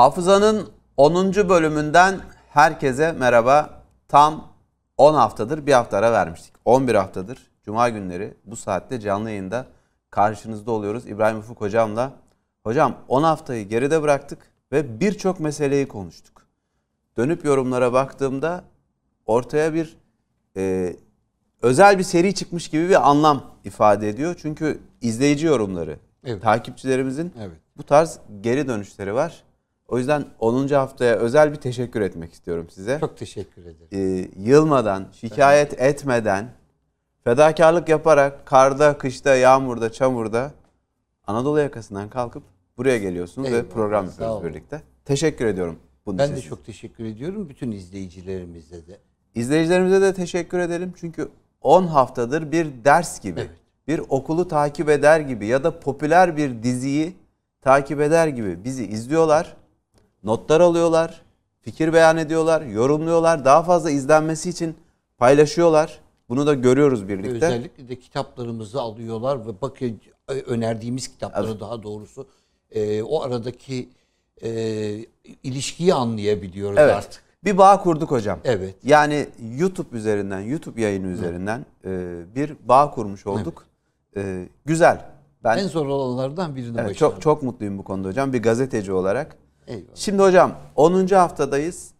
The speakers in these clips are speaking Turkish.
Hafızanın 10. bölümünden herkese merhaba. Tam 10 haftadır bir hafta ara vermiştik. 11 haftadır Cuma günleri bu saatte canlı yayında karşınızda oluyoruz. İbrahim Ufuk hocamla. Hocam 10 haftayı geride bıraktık ve birçok meseleyi konuştuk. Dönüp yorumlara baktığımda ortaya bir e, özel bir seri çıkmış gibi bir anlam ifade ediyor. Çünkü izleyici yorumları, Evet. takipçilerimizin Evet. bu tarz geri dönüşleri var. O yüzden 10. haftaya özel bir teşekkür etmek istiyorum size. Çok teşekkür ederim. Ee, yılmadan, şikayet etmeden, fedakarlık yaparak karda, kışta, yağmurda, çamurda Anadolu yakasından kalkıp buraya geliyorsunuz ve Eyvallah, program sağ yapıyoruz birlikte. Teşekkür ediyorum bunun Ben için de size. çok teşekkür ediyorum bütün izleyicilerimize de. İzleyicilerimize de teşekkür edelim. Çünkü 10 haftadır bir ders gibi, Evet. bir okulu takip eder gibi ya da popüler bir diziyi takip eder gibi bizi izliyorlar, notlar alıyorlar, fikir beyan ediyorlar, yorumluyorlar, daha fazla izlenmesi için paylaşıyorlar. Bunu da görüyoruz birlikte. Özellikle de kitaplarımızı alıyorlar ve bakın e, önerdiğimiz kitapları daha doğrusu e, o aradaki e, ilişkiyi anlayabiliyoruz Evet. artık. Bir bağ kurduk hocam. Evet. Yani YouTube üzerinden, YouTube yayını üzerinden e, bir bağ kurmuş olduk. E, güzel. Ben En zor olanlardan birini Evet, başardık. çok çok mutluyum bu konuda hocam bir gazeteci olarak. Eyvallah. Şimdi hocam 10. haftadayız.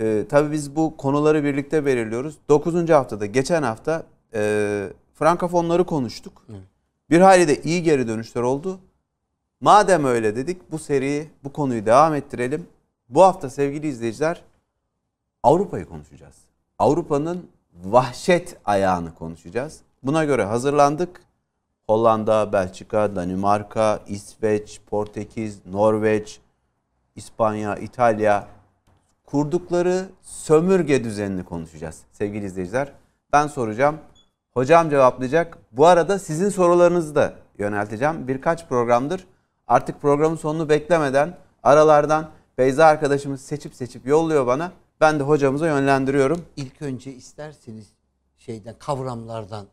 Ee, tabii biz bu konuları birlikte belirliyoruz. 9. haftada geçen hafta e, frankafonları konuştuk. Bir hayli de iyi geri dönüşler oldu. Madem öyle dedik bu seriyi, bu konuyu devam ettirelim. Bu hafta sevgili izleyiciler Avrupa'yı konuşacağız. Avrupa'nın vahşet ayağını konuşacağız. Buna göre hazırlandık. Hollanda, Belçika, Danimarka, İsveç, Portekiz, Norveç, İspanya, İtalya kurdukları sömürge düzenini konuşacağız sevgili izleyiciler. Ben soracağım, hocam cevaplayacak. Bu arada sizin sorularınızı da yönelteceğim. Birkaç programdır artık programın sonunu beklemeden aralardan Beyza arkadaşımız seçip seçip yolluyor bana. Ben de hocamıza yönlendiriyorum. İlk önce isterseniz şeyden kavramlardan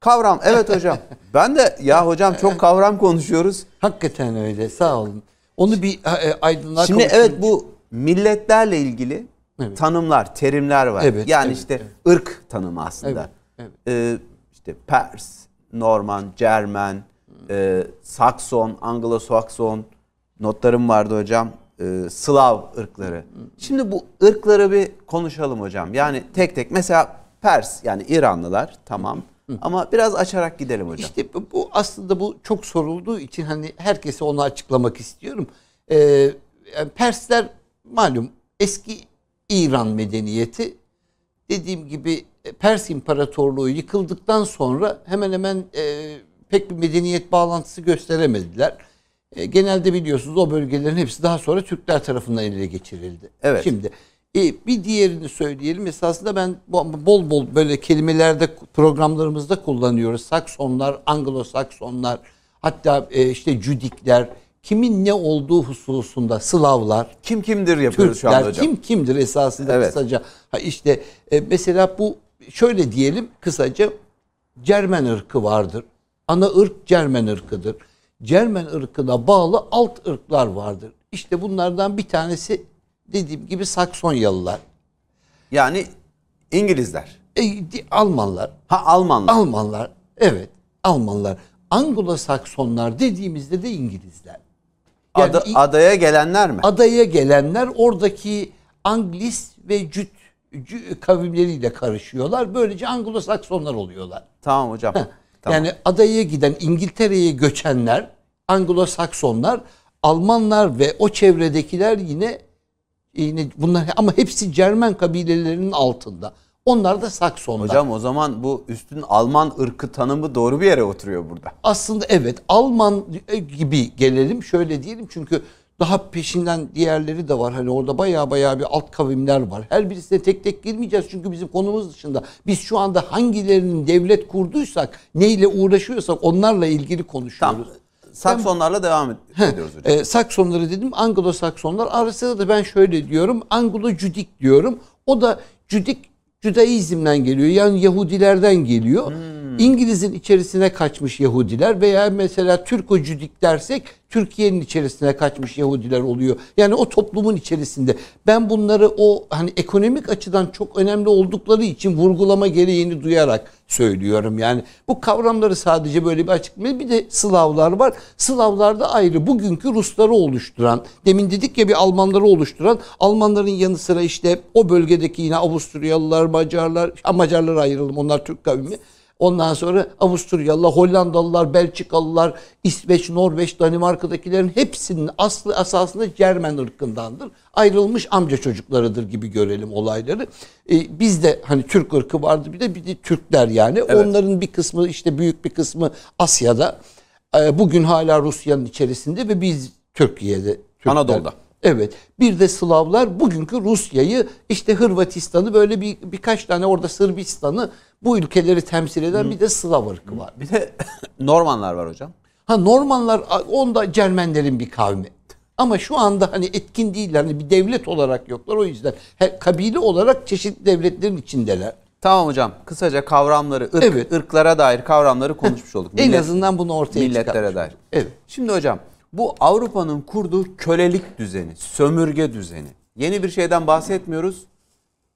Kavram evet hocam. Ben de ya hocam çok kavram konuşuyoruz. hakikaten öyle sağ olun. Onu bir e, aydınlığa Şimdi evet bu milletlerle ilgili Evet. tanımlar, terimler var. Evet, yani evet, işte evet. ırk tanımı aslında. Evet, evet. Ee, işte Pers, Norman, Cermen, e, Sakson, Anglo-Sakson notlarım vardı hocam. Ee, Slav ırkları. Şimdi bu ırkları bir konuşalım hocam. Yani tek tek mesela Pers yani İranlılar tamam. Ama biraz açarak gidelim hocam. İşte bu- aslında bu çok sorulduğu için hani herkese onu açıklamak istiyorum. Ee, yani Persler malum eski İran medeniyeti dediğim gibi e, Pers İmparatorluğu yıkıldıktan sonra hemen hemen e, pek bir medeniyet bağlantısı gösteremediler. E, genelde biliyorsunuz o bölgelerin hepsi daha sonra Türkler tarafından ele geçirildi. Evet. Şimdi e, bir diğerini söyleyelim. Esasında ben bol bol böyle kelimelerde programlarımızda kullanıyoruz. Saksonlar, Anglo-Saksonlar, hatta e, işte Cüdikler, kimin ne olduğu hususunda Slavlar, Kim kimdir yapıyoruz şu anda Türkler hocam. kim kimdir esasında Evet. kısaca. Ha işte e, mesela bu şöyle diyelim kısaca Cermen ırkı vardır. Ana ırk Cermen ırkıdır. Cermen ırkına bağlı alt ırklar vardır. İşte bunlardan bir tanesi dediğim gibi Saksonyalılar. Yani İngilizler. E, Almanlar. Ha Almanlar. Almanlar. Evet. Almanlar. Anglo-Saksonlar dediğimizde de İngilizler. Yani Ada- adaya gelenler mi? adaya gelenler oradaki Anglis ve Cüt Cü- kavimleriyle karışıyorlar. Böylece Anglo-Saksonlar oluyorlar. Tamam hocam. Tamam. Yani adaya giden İngiltere'ye göçenler Anglo-Saksonlar, Almanlar ve o çevredekiler yine yine bunlar ama hepsi Cermen kabilelerinin altında. Onlar da Saksonlar. Hocam o zaman bu üstün Alman ırkı tanımı doğru bir yere oturuyor burada. Aslında evet Alman gibi gelelim şöyle diyelim çünkü daha peşinden diğerleri de var. Hani orada baya baya bir alt kavimler var. Her birisine tek tek girmeyeceğiz çünkü bizim konumuz dışında. Biz şu anda hangilerinin devlet kurduysak, neyle uğraşıyorsak onlarla ilgili konuşuyoruz. Tamam. Saksonlarla devam ed- ediyoruz hocam. E, Saksonları dedim. Anglo-Saksonlar. Arasında da ben şöyle diyorum. Anglo-Cüdik diyorum. O da Cüdik Judaizm'den geliyor. Yani Yahudilerden geliyor. İngiliz'in içerisine kaçmış Yahudiler veya mesela Türko-Cüdik dersek Türkiye'nin içerisine kaçmış Yahudiler oluyor. Yani o toplumun içerisinde. Ben bunları o hani ekonomik açıdan çok önemli oldukları için vurgulama gereğini duyarak söylüyorum. Yani bu kavramları sadece böyle bir açıklamıyor. Bir de Slavlar var. Slavlar da ayrı. Bugünkü Rusları oluşturan, demin dedik ya bir Almanları oluşturan, Almanların yanı sıra işte o bölgedeki yine Avusturyalılar, Macarlar, ha, Macarlara ayıralım onlar Türk kavmi. Ondan sonra Avusturyalılar, Hollandalılar, Belçikalılar, İsveç, Norveç, Danimarka'dakilerin hepsinin aslı asasında Cermen ırkındandır. Ayrılmış amca çocuklarıdır gibi görelim olayları. Ee, bizde hani Türk ırkı vardı bir de bir de Türkler yani. Onların bir kısmı işte büyük bir kısmı Asya'da. Ee, bugün hala Rusya'nın içerisinde ve biz Türkiye'de. Türkler. Anadolu'da. Evet. Bir de Slavlar bugünkü Rusya'yı işte Hırvatistan'ı böyle bir birkaç tane orada Sırbistan'ı bu ülkeleri temsil eden bir de Slav ırkı var. Bir de Normanlar var hocam. Ha Normanlar onda Cermenlerin bir kavmi. Ama şu anda hani etkin değiller. Hani bir devlet olarak yoklar. O yüzden he, kabile olarak çeşitli devletlerin içindeler. Tamam hocam. Kısaca kavramları, ırk, Evet. ırklara dair kavramları konuşmuş olduk. En Millet- azından bunu ortaya milletlere çıkarmış dair. Evet. Şimdi hocam bu Avrupa'nın kurduğu kölelik düzeni, sömürge düzeni. Yeni bir şeyden bahsetmiyoruz.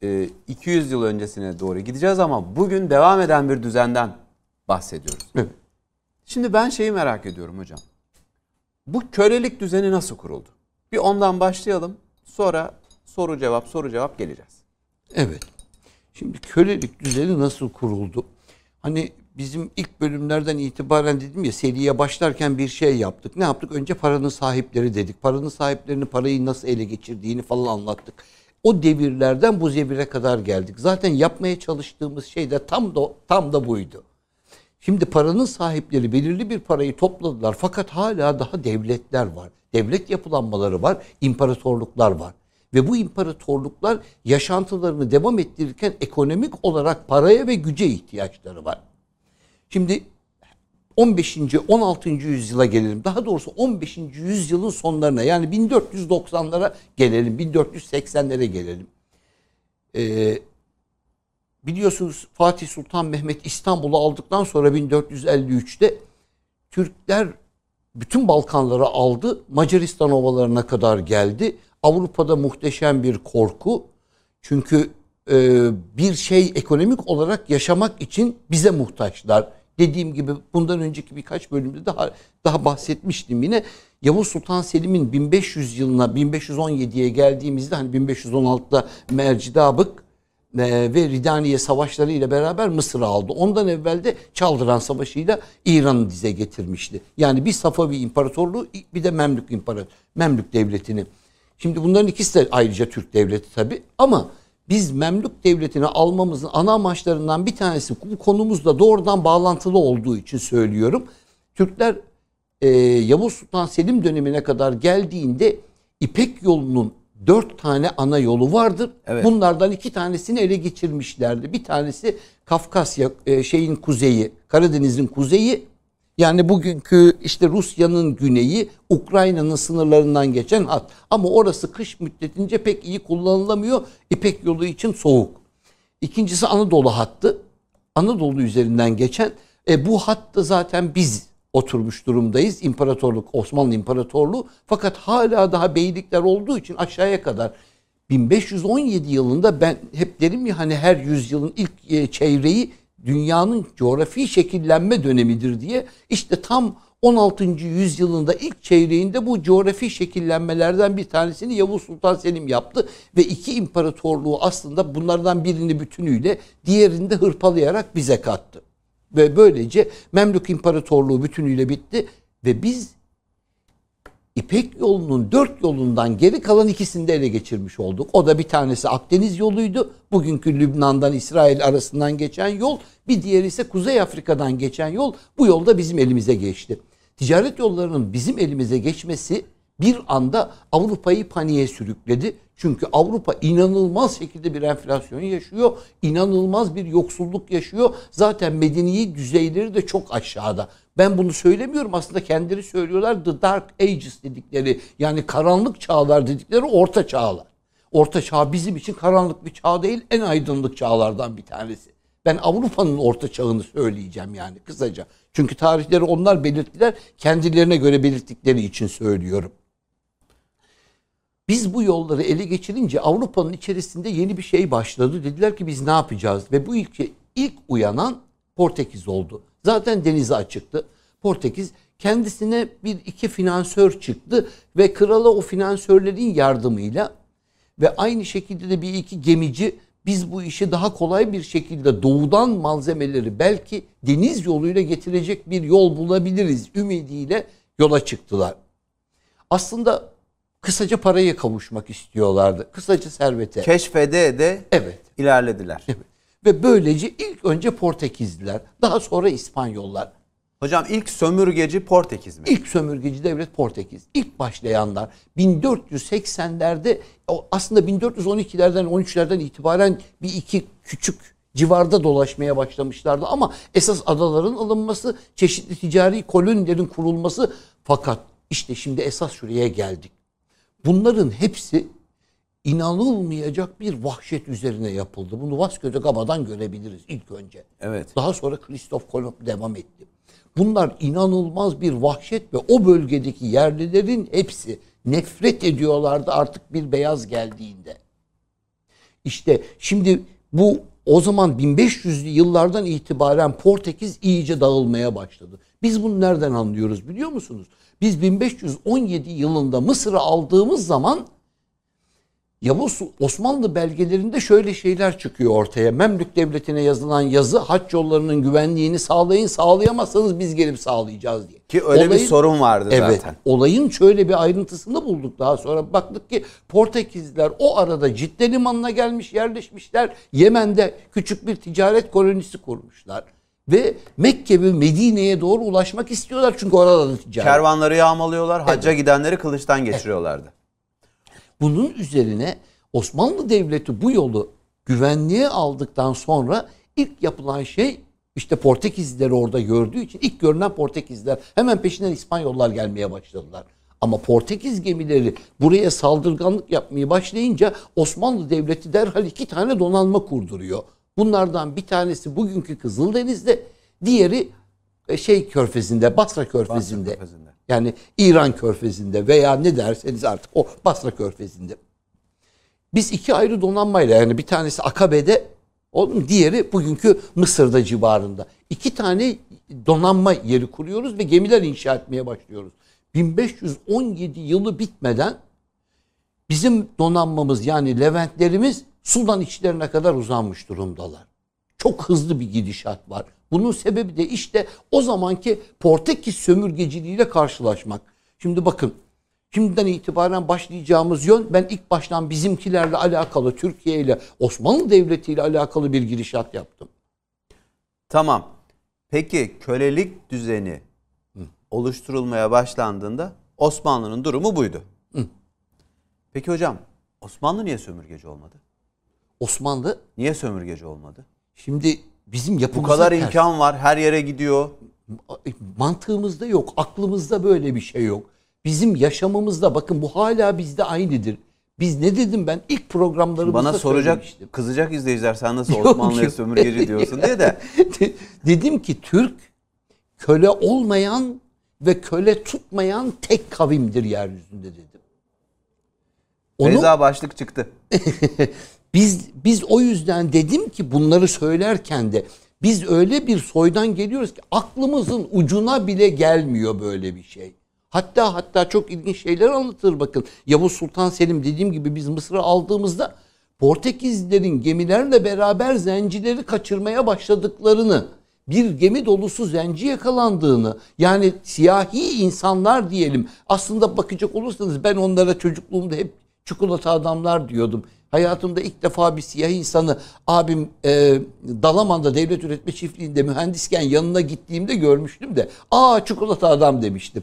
Ee, 200 yıl öncesine doğru gideceğiz ama bugün devam eden bir düzenden bahsediyoruz. Evet. Şimdi ben şeyi merak ediyorum hocam. Bu kölelik düzeni nasıl kuruldu? Bir ondan başlayalım. Sonra soru cevap soru cevap geleceğiz. Evet. Şimdi kölelik düzeni nasıl kuruldu? Hani bizim ilk bölümlerden itibaren dedim ya seriye başlarken bir şey yaptık. Ne yaptık? Önce paranın sahipleri dedik. Paranın sahiplerini parayı nasıl ele geçirdiğini falan anlattık. O devirlerden bu zevire kadar geldik. Zaten yapmaya çalıştığımız şey de tam da tam da buydu. Şimdi paranın sahipleri belirli bir parayı topladılar fakat hala daha devletler var. Devlet yapılanmaları var, imparatorluklar var. Ve bu imparatorluklar yaşantılarını devam ettirirken ekonomik olarak paraya ve güce ihtiyaçları var. Şimdi 15. 16. yüzyıla gelelim. Daha doğrusu 15. yüzyılın sonlarına yani 1490'lara gelelim. 1480'lere gelelim. Ee, biliyorsunuz Fatih Sultan Mehmet İstanbul'u aldıktan sonra 1453'te Türkler bütün Balkanları aldı. Macaristan ovalarına kadar geldi. Avrupa'da muhteşem bir korku. Çünkü e, bir şey ekonomik olarak yaşamak için bize muhtaçlar. Dediğim gibi bundan önceki birkaç bölümde daha daha bahsetmiştim yine. Yavuz Sultan Selim'in 1500 yılına 1517'ye geldiğimizde hani 1516'da Mercidabık e, ve Ridaniye savaşları ile beraber Mısır'ı aldı. Ondan evvel de Çaldıran Savaşı'yla İran'ı dize getirmişti. Yani bir Safavi İmparatorluğu bir de Memlük İmparator Memlük Devleti'ni. Şimdi bunların ikisi de ayrıca Türk Devleti tabi ama biz Memlük Devleti'ni almamızın ana amaçlarından bir tanesi bu konumuzla doğrudan bağlantılı olduğu için söylüyorum. Türkler e, Yavuz Sultan Selim dönemine kadar geldiğinde İpek yolunun dört tane ana yolu vardır. Evet. Bunlardan iki tanesini ele geçirmişlerdi. Bir tanesi Kafkasya e, şeyin kuzeyi, Karadeniz'in kuzeyi. Yani bugünkü işte Rusya'nın güneyi, Ukrayna'nın sınırlarından geçen hat. Ama orası kış müddetince pek iyi kullanılamıyor. İpek yolu için soğuk. İkincisi Anadolu hattı. Anadolu üzerinden geçen. E, bu hatta zaten biz oturmuş durumdayız. İmparatorluk, Osmanlı İmparatorluğu. Fakat hala daha beylikler olduğu için aşağıya kadar 1517 yılında ben hep derim ya hani her yüzyılın ilk e, çeyreği dünyanın coğrafi şekillenme dönemidir diye. İşte tam 16. yüzyılında ilk çeyreğinde bu coğrafi şekillenmelerden bir tanesini Yavuz Sultan Selim yaptı ve iki imparatorluğu aslında bunlardan birini bütünüyle diğerini de hırpalayarak bize kattı. Ve böylece Memlük İmparatorluğu bütünüyle bitti ve biz İpek yolunun dört yolundan geri kalan ikisini de ele geçirmiş olduk. O da bir tanesi Akdeniz yoluydu. Bugünkü Lübnan'dan İsrail arasından geçen yol. Bir diğeri ise Kuzey Afrika'dan geçen yol. Bu yolda bizim elimize geçti. Ticaret yollarının bizim elimize geçmesi bir anda Avrupa'yı paniğe sürükledi. Çünkü Avrupa inanılmaz şekilde bir enflasyon yaşıyor. inanılmaz bir yoksulluk yaşıyor. Zaten medeni düzeyleri de çok aşağıda. Ben bunu söylemiyorum aslında kendileri söylüyorlar. The Dark Ages dedikleri yani karanlık çağlar dedikleri orta çağlar. Orta çağ bizim için karanlık bir çağ değil en aydınlık çağlardan bir tanesi. Ben Avrupa'nın orta çağını söyleyeceğim yani kısaca. Çünkü tarihleri onlar belirttiler. Kendilerine göre belirttikleri için söylüyorum. Biz bu yolları ele geçirince Avrupa'nın içerisinde yeni bir şey başladı. Dediler ki biz ne yapacağız? Ve bu ilk, ilk uyanan Portekiz oldu. Zaten denize açıktı. Portekiz kendisine bir iki finansör çıktı ve krala o finansörlerin yardımıyla ve aynı şekilde de bir iki gemici biz bu işi daha kolay bir şekilde doğudan malzemeleri belki deniz yoluyla getirecek bir yol bulabiliriz ümidiyle yola çıktılar. Aslında kısaca paraya kavuşmak istiyorlardı. Kısaca servete. Keşfede de Evet. ilerlediler. Evet. Ve böylece ilk önce Portekizliler, daha sonra İspanyollar. Hocam ilk sömürgeci Portekiz mi? İlk sömürgeci devlet Portekiz. İlk başlayanlar 1480'lerde o aslında 1412'lerden 13'lerden itibaren bir iki küçük civarda dolaşmaya başlamışlardı ama esas adaların alınması, çeşitli ticari kolonilerin kurulması fakat işte şimdi esas şuraya geldik. Bunların hepsi inanılmayacak bir vahşet üzerine yapıldı. Bunu Vasco da Gama'dan görebiliriz ilk önce. Evet. Daha sonra Kristof Kolomb devam etti. Bunlar inanılmaz bir vahşet ve o bölgedeki yerlilerin hepsi nefret ediyorlardı artık bir beyaz geldiğinde. İşte şimdi bu o zaman 1500'lü yıllardan itibaren Portekiz iyice dağılmaya başladı. Biz bunu nereden anlıyoruz biliyor musunuz? Biz 1517 yılında Mısır'ı aldığımız zaman Yavuz Osmanlı belgelerinde şöyle şeyler çıkıyor ortaya. Memlük Devleti'ne yazılan yazı haç yollarının güvenliğini sağlayın sağlayamazsanız biz gelip sağlayacağız diye. Ki öyle bir Olayın- sorun vardı Evet. zaten. Olayın şöyle bir ayrıntısını bulduk daha sonra. Baktık ki Portekizliler o arada Cidde limanına gelmiş yerleşmişler. Yemen'de küçük bir ticaret kolonisi kurmuşlar. Ve Mekke ve Medine'ye doğru ulaşmak istiyorlar çünkü orada da ticaret. Kervanları yağmalıyorlar, hacca gidenleri kılıçtan geçiriyorlardı. Bunun üzerine Osmanlı Devleti bu yolu güvenliğe aldıktan sonra ilk yapılan şey işte Portekizlileri orada gördüğü için ilk görünen Portekizler hemen peşinden İspanyollar gelmeye başladılar. Ama Portekiz gemileri buraya saldırganlık yapmaya başlayınca Osmanlı Devleti derhal iki tane donanma kurduruyor. Bunlardan bir tanesi bugünkü Kızıldeniz'de, diğeri e, şey körfezinde, Basra körfezinde. Körfezi'nde. Yani İran körfezinde veya ne derseniz artık o Basra körfezinde. Biz iki ayrı donanmayla yani bir tanesi Akabe'de, onun diğeri bugünkü Mısır'da civarında. İki tane donanma yeri kuruyoruz ve gemiler inşa etmeye başlıyoruz. 1517 yılı bitmeden bizim donanmamız yani Leventlerimiz Sudan içlerine kadar uzanmış durumdalar. Çok hızlı bir gidişat var. Bunun sebebi de işte o zamanki Portekiz sömürgeciliğiyle karşılaşmak. Şimdi bakın şimdiden itibaren başlayacağımız yön ben ilk baştan bizimkilerle alakalı Türkiye ile Osmanlı Devleti ile alakalı bir girişat yaptım. Tamam. Peki kölelik düzeni oluşturulmaya başlandığında Osmanlı'nın durumu buydu. Peki hocam Osmanlı niye sömürgeci olmadı? Osmanlı Niye sömürgeci olmadı? şimdi bizim Bu kadar ters. imkan var, her yere gidiyor. mantığımızda yok, aklımızda böyle bir şey yok. Bizim yaşamımızda bakın bu hala bizde aynıdır. Biz ne dedim ben ilk programlarımızda Bana soracak, söylemiştim. kızacak izleyiciler sen nasıl Yok, Osmanlı'ya yok. sömürgeci diyorsun diye de. Dedim ki Türk köle olmayan ve köle tutmayan tek kavimdir yeryüzünde dedim. Onu Beyza başlık çıktı. biz biz o yüzden dedim ki bunları söylerken de biz öyle bir soydan geliyoruz ki aklımızın ucuna bile gelmiyor böyle bir şey. Hatta hatta çok ilginç şeyler anlatır bakın. Yavuz Sultan Selim dediğim gibi biz Mısır'ı aldığımızda Portekizlilerin gemilerle beraber zencileri kaçırmaya başladıklarını, bir gemi dolusu zenci yakalandığını, yani siyahi insanlar diyelim. Aslında bakacak olursanız ben onlara çocukluğumda hep çikolata adamlar diyordum. Hayatımda ilk defa bir siyah insanı abim e, Dalaman'da devlet üretme çiftliğinde mühendisken yanına gittiğimde görmüştüm de aa çikolata adam demiştim.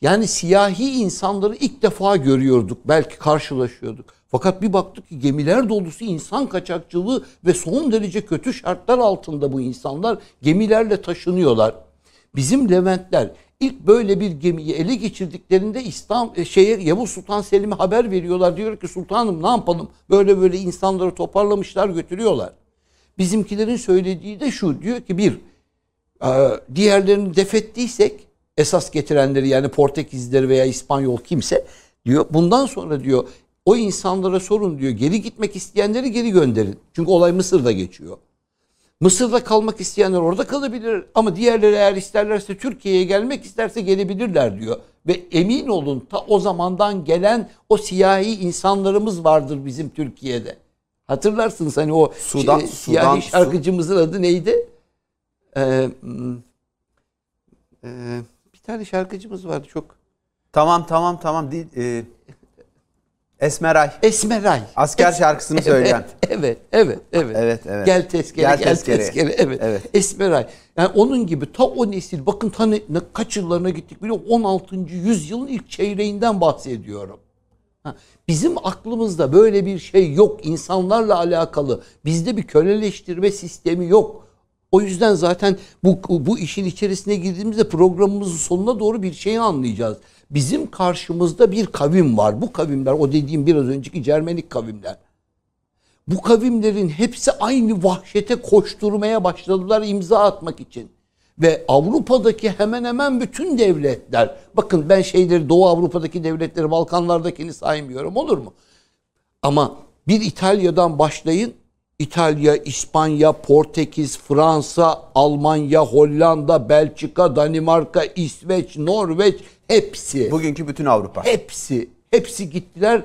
Yani siyahi insanları ilk defa görüyorduk. Belki karşılaşıyorduk. Fakat bir baktık ki gemiler dolusu insan kaçakçılığı ve son derece kötü şartlar altında bu insanlar gemilerle taşınıyorlar. Bizim Leventler ilk böyle bir gemiyi ele geçirdiklerinde İslam e, şeye Yavuz Sultan Selim'e haber veriyorlar. Diyor ki sultanım ne yapalım? Böyle böyle insanları toparlamışlar götürüyorlar. Bizimkilerin söylediği de şu diyor ki bir e, diğerlerini defettiysek esas getirenleri yani Portekizlileri veya İspanyol kimse diyor bundan sonra diyor o insanlara sorun diyor geri gitmek isteyenleri geri gönderin. Çünkü olay Mısır'da geçiyor. Mısır'da kalmak isteyenler orada kalabilir ama diğerleri eğer isterlerse Türkiye'ye gelmek isterse gelebilirler diyor. Ve emin olun ta o zamandan gelen o siyahi insanlarımız vardır bizim Türkiye'de. Hatırlarsınız hani o Sudan- şey, siyahi Sudan- şarkıcımızın adı neydi? Ee, ee, bir tane şarkıcımız vardı çok. Tamam tamam tamam değil. e, Esmeray. Esmeray. Asker şarkısını söyleyen. Evet, evet, evet. Evet, evet. Gel tezkere, Gel gel, tezkere. tezkere. Evet. Evet. Esmeray. Yani onun gibi ta o nesil, bakın ta ne, kaç yıllarına gittik biliyor musun? 16. yüzyılın ilk çeyreğinden bahsediyorum. Ha, Bizim aklımızda böyle bir şey yok. İnsanlarla alakalı. Bizde bir köleleştirme sistemi yok. O yüzden zaten bu, bu işin içerisine girdiğimizde programımızın sonuna doğru bir şeyi anlayacağız. Bizim karşımızda bir kavim var. Bu kavimler o dediğim biraz önceki Cermenik kavimler. Bu kavimlerin hepsi aynı vahşete koşturmaya başladılar imza atmak için. Ve Avrupa'daki hemen hemen bütün devletler, bakın ben şeyleri Doğu Avrupa'daki devletleri, Balkanlardakini saymıyorum olur mu? Ama bir İtalya'dan başlayın. İtalya, İspanya, Portekiz, Fransa, Almanya, Hollanda, Belçika, Danimarka, İsveç, Norveç hepsi. Bugünkü bütün Avrupa. Hepsi, hepsi gittiler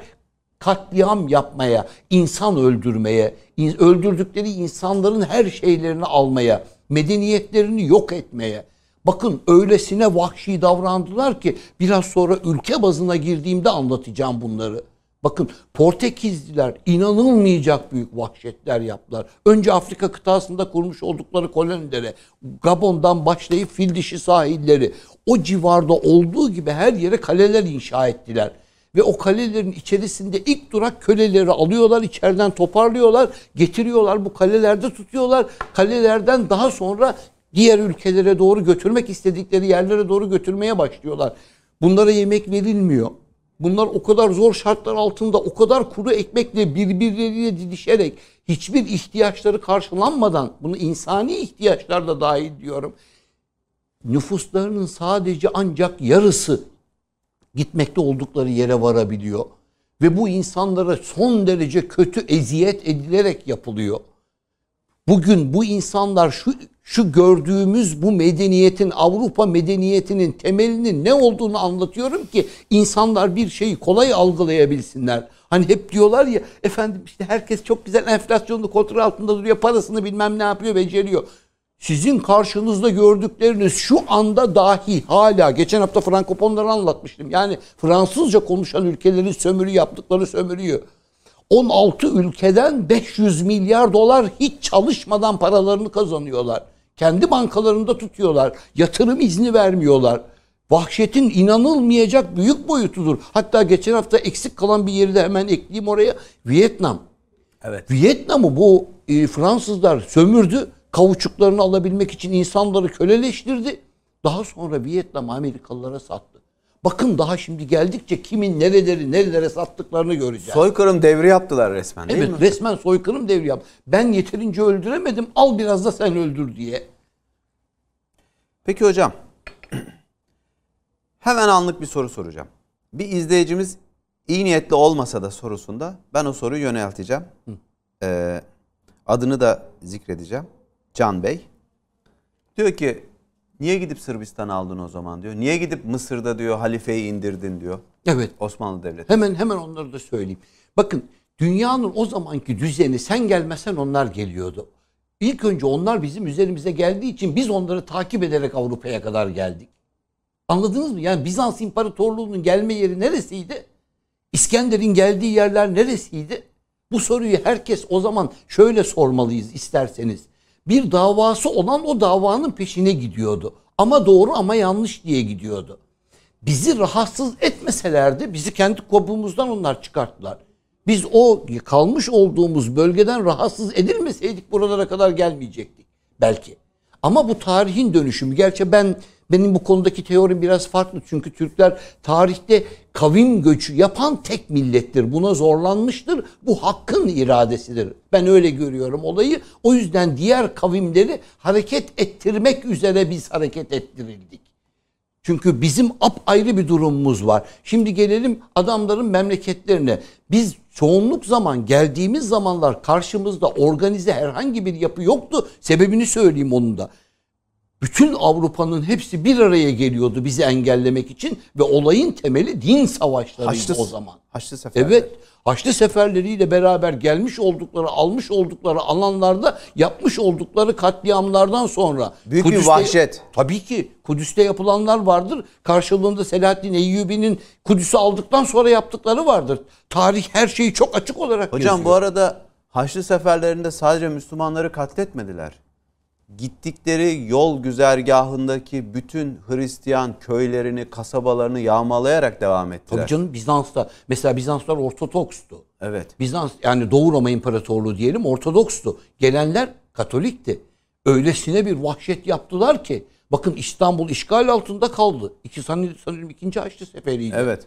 katliam yapmaya, insan öldürmeye, in- öldürdükleri insanların her şeylerini almaya, medeniyetlerini yok etmeye. Bakın öylesine vahşi davrandılar ki biraz sonra ülke bazına girdiğimde anlatacağım bunları. Bakın Portekizliler inanılmayacak büyük vahşetler yaptılar. Önce Afrika kıtasında kurmuş oldukları kolonilere, Gabon'dan başlayıp fil dişi sahilleri, o civarda olduğu gibi her yere kaleler inşa ettiler. Ve o kalelerin içerisinde ilk durak köleleri alıyorlar, içeriden toparlıyorlar, getiriyorlar, bu kalelerde tutuyorlar. Kalelerden daha sonra diğer ülkelere doğru götürmek istedikleri yerlere doğru götürmeye başlıyorlar. Bunlara yemek verilmiyor. Bunlar o kadar zor şartlar altında o kadar kuru ekmekle birbirleriyle didişerek hiçbir ihtiyaçları karşılanmadan bunu insani ihtiyaçlar da dahil diyorum. Nüfuslarının sadece ancak yarısı gitmekte oldukları yere varabiliyor. Ve bu insanlara son derece kötü eziyet edilerek yapılıyor. Bugün bu insanlar şu şu gördüğümüz bu medeniyetin Avrupa medeniyetinin temelinin ne olduğunu anlatıyorum ki insanlar bir şeyi kolay algılayabilsinler. Hani hep diyorlar ya efendim işte herkes çok güzel enflasyonlu kontrol altında duruyor parasını bilmem ne yapıyor beceriyor. Sizin karşınızda gördükleriniz şu anda dahi hala geçen hafta Frankofonları anlatmıştım. Yani Fransızca konuşan ülkelerin sömürü yaptıkları sömürüyü. 16 ülkeden 500 milyar dolar hiç çalışmadan paralarını kazanıyorlar. Kendi bankalarında tutuyorlar. Yatırım izni vermiyorlar. Vahşetin inanılmayacak büyük boyutudur. Hatta geçen hafta eksik kalan bir yeri de hemen ekleyeyim oraya. Vietnam. Evet. Vietnam'ı bu e, Fransızlar sömürdü. Kavuçuklarını alabilmek için insanları köleleştirdi. Daha sonra Vietnam Amerikalılara sattı. Bakın daha şimdi geldikçe kimin nereleri nerelere sattıklarını göreceğiz. Soykırım devri yaptılar resmen değil evet mi? resmen soykırım devri yap. Ben yeterince öldüremedim al biraz da sen öldür diye. Peki hocam. Hemen anlık bir soru soracağım. Bir izleyicimiz iyi niyetli olmasa da sorusunda ben o soruyu yönelteceğim. Ee, adını da zikredeceğim. Can Bey. Diyor ki niye gidip Sırbistan'ı aldın o zaman diyor. Niye gidip Mısır'da diyor halifeyi indirdin diyor. Evet Osmanlı Devleti. hemen hemen onları da söyleyeyim. Bakın dünyanın o zamanki düzeni sen gelmesen onlar geliyordu. İlk önce onlar bizim üzerimize geldiği için biz onları takip ederek Avrupa'ya kadar geldik. Anladınız mı? Yani Bizans İmparatorluğu'nun gelme yeri neresiydi? İskender'in geldiği yerler neresiydi? Bu soruyu herkes o zaman şöyle sormalıyız isterseniz. Bir davası olan o davanın peşine gidiyordu. Ama doğru ama yanlış diye gidiyordu. Bizi rahatsız etmeselerdi bizi kendi kabuğumuzdan onlar çıkarttılar. Biz o kalmış olduğumuz bölgeden rahatsız edilmeseydik buralara kadar gelmeyecektik belki. Ama bu tarihin dönüşümü. Gerçi ben Benim bu konudaki teorim biraz farklı. Çünkü Türkler tarihte kavim göçü yapan tek millettir. Buna zorlanmıştır. Bu hakkın iradesidir. Ben öyle görüyorum olayı. O yüzden diğer kavimleri hareket ettirmek üzere biz hareket ettirildik. Çünkü bizim ayrı bir durumumuz var. Şimdi gelelim adamların memleketlerine. Biz çoğunluk zaman geldiğimiz zamanlar karşımızda organize herhangi bir yapı yoktu. Sebebini söyleyeyim onun da. Bütün Avrupa'nın hepsi bir araya geliyordu bizi engellemek için ve olayın temeli din savaşlarıydı Haçlı, o zaman. Haçlı seferler. Evet. Haçlı seferleriyle beraber gelmiş oldukları, almış oldukları alanlarda yapmış oldukları katliamlardan sonra Büyük bir vahşet. Tabii ki Kudüs'te yapılanlar vardır. Karşılığında Selahaddin Eyyubi'nin Kudüs'ü aldıktan sonra yaptıkları vardır. Tarih her şeyi çok açık olarak Hocam yazıyor. bu arada Haçlı seferlerinde sadece Müslümanları katletmediler. Gittikleri yol güzergahındaki bütün Hristiyan köylerini, kasabalarını yağmalayarak devam ettiler. Tabii canım Bizans'ta mesela Bizanslar Ortodokstu. Evet. Bizans yani Doğu Roma İmparatorluğu diyelim Ortodokstu. Gelenler Katolikti. Öylesine bir vahşet yaptılar ki bakın İstanbul işgal altında kaldı. İki sanırım, sanırım ikinci Haçlı Seferi'ydi. Evet.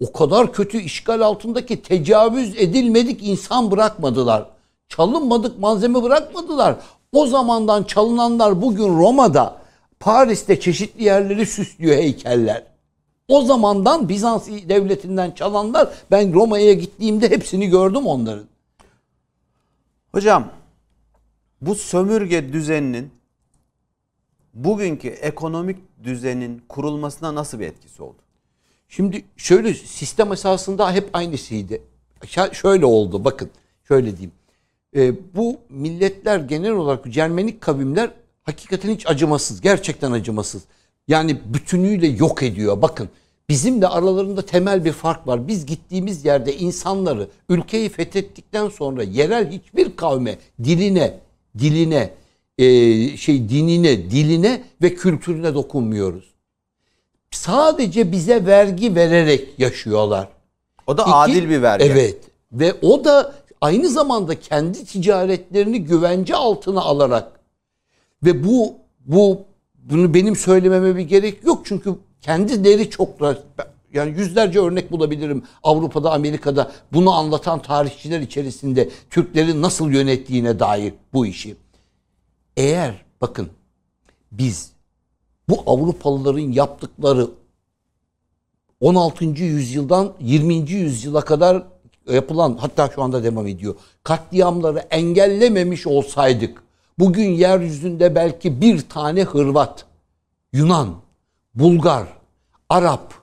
O kadar kötü işgal altındaki tecavüz edilmedik insan bırakmadılar. Çalınmadık malzeme bırakmadılar. O zamandan çalınanlar bugün Roma'da, Paris'te çeşitli yerleri süslüyor heykeller. O zamandan Bizans devletinden çalanlar ben Roma'ya gittiğimde hepsini gördüm onların. Hocam bu sömürge düzeninin bugünkü ekonomik düzenin kurulmasına nasıl bir etkisi oldu? Şimdi şöyle sistem esasında hep aynısıydı. Şöyle oldu bakın şöyle diyeyim. Ee, bu milletler genel olarak Cermenik kavimler hakikaten hiç acımasız. Gerçekten acımasız. Yani bütünüyle yok ediyor. Bakın bizimle aralarında temel bir fark var. Biz gittiğimiz yerde insanları ülkeyi fethettikten sonra yerel hiçbir kavme, diline, diline, e, şey dinine, diline ve kültürüne dokunmuyoruz sadece bize vergi vererek yaşıyorlar. O da İki- adil bir vergi. Evet. Ve o da aynı zamanda kendi ticaretlerini güvence altına alarak ve bu bu bunu benim söylememe bir gerek yok çünkü kendileri çok yani yüzlerce örnek bulabilirim Avrupa'da, Amerika'da bunu anlatan tarihçiler içerisinde Türklerin nasıl yönettiğine dair bu işi. Eğer bakın biz bu Avrupalıların yaptıkları 16. yüzyıldan 20. yüzyıla kadar yapılan hatta şu anda devam ediyor. Katliamları engellememiş olsaydık bugün yeryüzünde belki bir tane Hırvat, Yunan, Bulgar, Arap,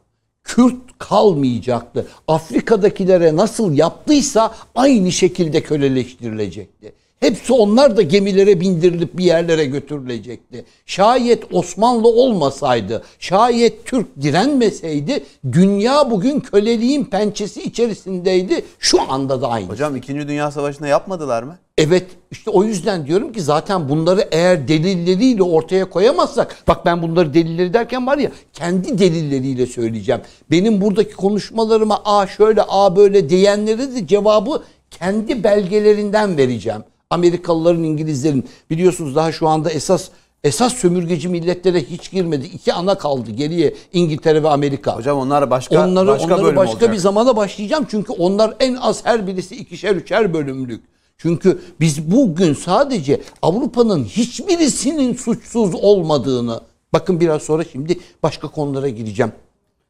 Kürt kalmayacaktı. Afrika'dakilere nasıl yaptıysa aynı şekilde köleleştirilecekti. Hepsi onlar da gemilere bindirilip bir yerlere götürülecekti. Şayet Osmanlı olmasaydı, şayet Türk direnmeseydi dünya bugün köleliğin pençesi içerisindeydi. Şu anda da aynı. Hocam 2. Dünya Savaşı'nda yapmadılar mı? Evet işte o yüzden diyorum ki zaten bunları eğer delilleriyle ortaya koyamazsak bak ben bunları delilleri derken var ya kendi delilleriyle söyleyeceğim. Benim buradaki konuşmalarıma a şöyle a böyle diyenlere de cevabı kendi belgelerinden vereceğim. Amerikalıların, İngilizlerin biliyorsunuz daha şu anda esas esas sömürgeci milletlere hiç girmedi. İki ana kaldı geriye İngiltere ve Amerika. Hocam onlar başka Onları, başka onları başka olacak. bir zamana başlayacağım. Çünkü onlar en az her birisi ikişer üçer bölümlük. Çünkü biz bugün sadece Avrupa'nın hiçbirisinin suçsuz olmadığını bakın biraz sonra şimdi başka konulara gireceğim.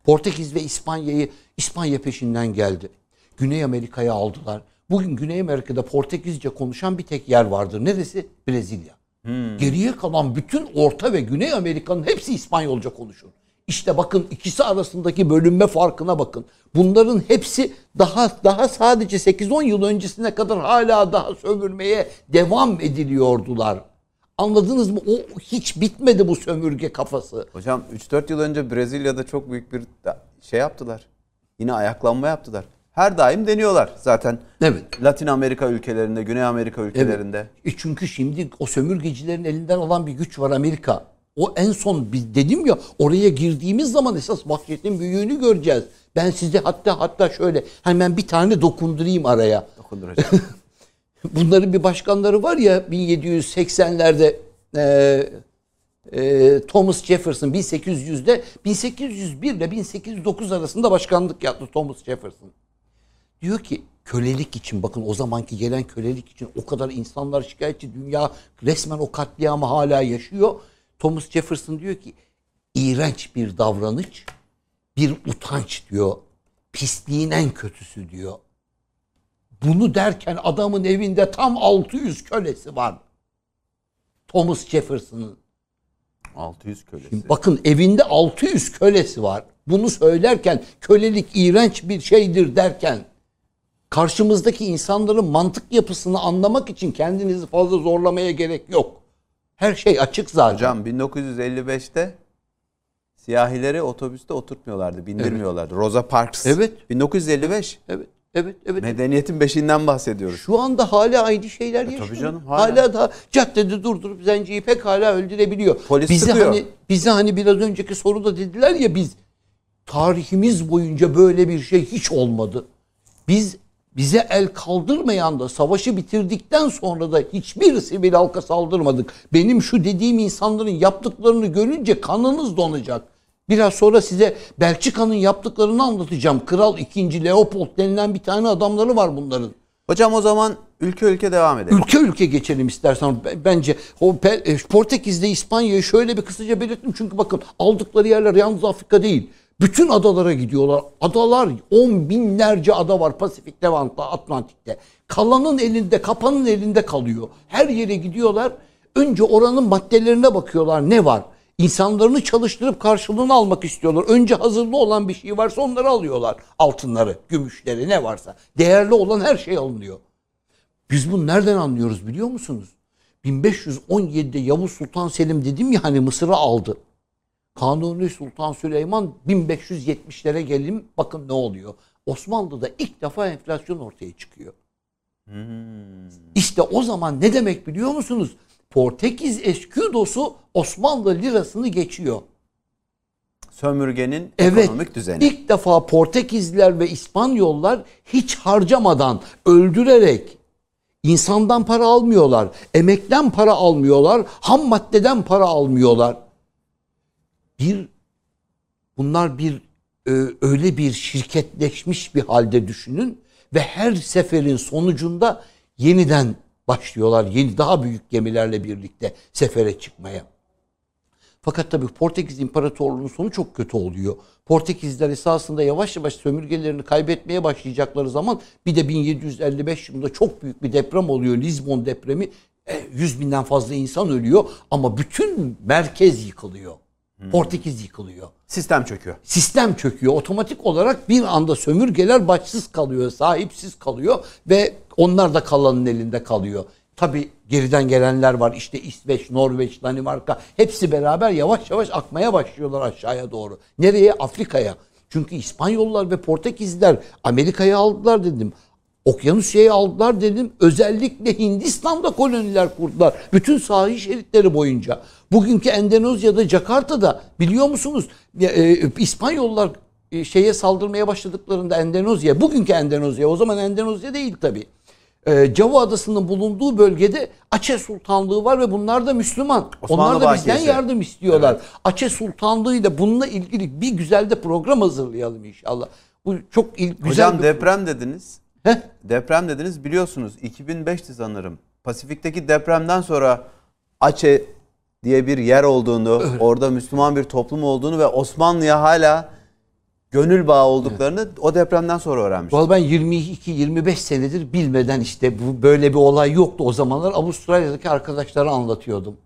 Portekiz ve İspanya'yı İspanya peşinden geldi. Güney Amerika'ya aldılar. Bugün Güney Amerika'da Portekizce konuşan bir tek yer vardır. Neresi? Brezilya. Geriye kalan bütün Orta ve Güney Amerika'nın hepsi İspanyolca konuşur. İşte bakın ikisi arasındaki bölünme farkına bakın. Bunların hepsi daha daha sadece 8-10 yıl öncesine kadar hala daha sömürmeye devam ediliyordular. Anladınız mı? O hiç bitmedi bu sömürge kafası. Hocam 3-4 yıl önce Brezilya'da çok büyük bir şey yaptılar. Yine ayaklanma yaptılar. Her daim deniyorlar zaten. Evet. Latin Amerika ülkelerinde, Güney Amerika ülkelerinde. E çünkü şimdi o sömürgecilerin elinden olan bir güç var Amerika. O en son biz dedim ya oraya girdiğimiz zaman esas vahşetin büyüğünü göreceğiz. Ben size hatta hatta şöyle hemen bir tane dokundurayım araya. Dokundur hocam. Bunların bir başkanları var ya 1780'lerde e, Ee, Thomas Jefferson 1800'de 1801 ile 1809 arasında başkanlık yaptı Thomas Jefferson. Diyor ki kölelik için bakın o zamanki gelen kölelik için o kadar insanlar şikayetçi dünya resmen o katliamı hala yaşıyor. Thomas Jefferson diyor ki iğrenç bir davranış bir utanç diyor. Pisliğin en kötüsü diyor. Bunu derken adamın evinde tam 600 kölesi var. Thomas Jefferson'ın. 600 kölesi. Bakın evinde 600 kölesi var. Bunu söylerken kölelik iğrenç bir şeydir derken karşımızdaki insanların mantık yapısını anlamak için kendinizi fazla zorlamaya gerek yok. Her şey açık zaten. Hocam 1955'te siyahileri otobüste oturtmuyorlardı, bindirmiyorlardı. Rosa Parks. Evet. 1955. Evet, evet, evet. Medeniyetin beşiğinden bahsediyoruz. Şu anda hala aynı şeyler. E, tabii canım, hala. hala. da caddede durdurup zenciyi pek hala öldürebiliyor. Polis bize sıkıyor. hani bize hani biraz önceki soruda dediler ya biz tarihimiz boyunca böyle bir şey hiç olmadı. Biz bize el kaldırmayan da savaşı bitirdikten sonra da hiçbir sivil halka saldırmadık. Benim şu dediğim insanların yaptıklarını görünce kanınız donacak. Biraz sonra size Belçika'nın yaptıklarını anlatacağım. Kral 2. Leopold denilen bir tane adamları var bunların. Hocam o zaman ülke ülke devam edelim. Ülke ülke geçelim istersen. Bence o e, Portekiz'de İspanya'yı şöyle bir kısaca belirttim. Çünkü bakın aldıkları yerler yalnız Afrika değil. Bütün adalara gidiyorlar. Adalar on binlerce ada var Pasifik Levant'ta, Atlantik'te. Kalanın elinde, kapanın elinde kalıyor. Her yere gidiyorlar. Önce oranın maddelerine bakıyorlar. Ne var? İnsanlarını çalıştırıp karşılığını almak istiyorlar. Önce hazırlı olan bir şey varsa onları alıyorlar. Altınları, gümüşleri ne varsa. Değerli olan her şey alınıyor. Biz bunu nereden anlıyoruz biliyor musunuz? 1517'de Yavuz Sultan Selim dedim ya hani Mısır'ı aldı. Kanuni Sultan Süleyman 1570'lere gelin bakın ne oluyor. Osmanlı'da ilk defa enflasyon ortaya çıkıyor. İşte o zaman ne demek biliyor musunuz? Portekiz esküdosu Osmanlı lirasını geçiyor. Sömürgenin Evet. ekonomik düzeni. İlk defa Portekizliler ve İspanyollar hiç harcamadan, öldürerek insandan para almıyorlar. Emekten para almıyorlar. Ham maddeden para almıyorlar. Bir bunlar bir e, öyle bir şirketleşmiş bir halde düşünün ve her seferin sonucunda yeniden başlıyorlar. Yeni daha büyük gemilerle birlikte sefere çıkmaya. Fakat tabii Portekiz İmparatorluğu'nun sonu çok kötü oluyor. Portekizler esasında yavaş yavaş sömürgelerini kaybetmeye başlayacakları zaman bir de 1755 yılında çok büyük bir deprem oluyor. Lizbon depremi. E, 100 binden fazla insan ölüyor ama bütün merkez yıkılıyor. Portekiz yıkılıyor. Sistem çöküyor. Sistem çöküyor. Otomatik olarak bir anda sömürgeler başsız kalıyor, sahipsiz kalıyor ve onlar da kalanın elinde kalıyor. Tabi geriden gelenler var. İşte İsveç, Norveç, Danimarka hepsi beraber yavaş yavaş akmaya başlıyorlar aşağıya doğru. Nereye? Afrika'ya. Çünkü İspanyollar ve Portekizliler Amerika'ya aldılar dedim. Okyanusya'yı aldılar dedim. Özellikle Hindistan'da koloniler kurdular. Bütün sahil şeritleri boyunca. Bugünkü Endonezya'da, Jakarta'da biliyor musunuz? E, İspanyollar e, şeye saldırmaya başladıklarında Endonezya, bugünkü Endonezya, o zaman Endonezya değil tabii. E, Java Adası'nın bulunduğu bölgede Aceh Sultanlığı var ve bunlar da Müslüman. Osmanlı Onlar da bizden bakiyesi. yardım istiyorlar. Aceh Sultanlığı ile bununla ilgili bir güzel de program hazırlayalım inşallah. Bu çok il- güzel Hocam bir deprem dediniz. Heh. Deprem dediniz biliyorsunuz 2005'ti sanırım. Pasifik'teki depremden sonra Aceh diye bir yer olduğunu, orada Müslüman bir toplum olduğunu ve Osmanlı'ya hala gönül bağı olduklarını o depremden sonra öğrenmiştim. Vallahi ben 22-25 senedir bilmeden işte bu böyle bir olay yoktu o zamanlar. Avustralya'daki arkadaşlara anlatıyordum.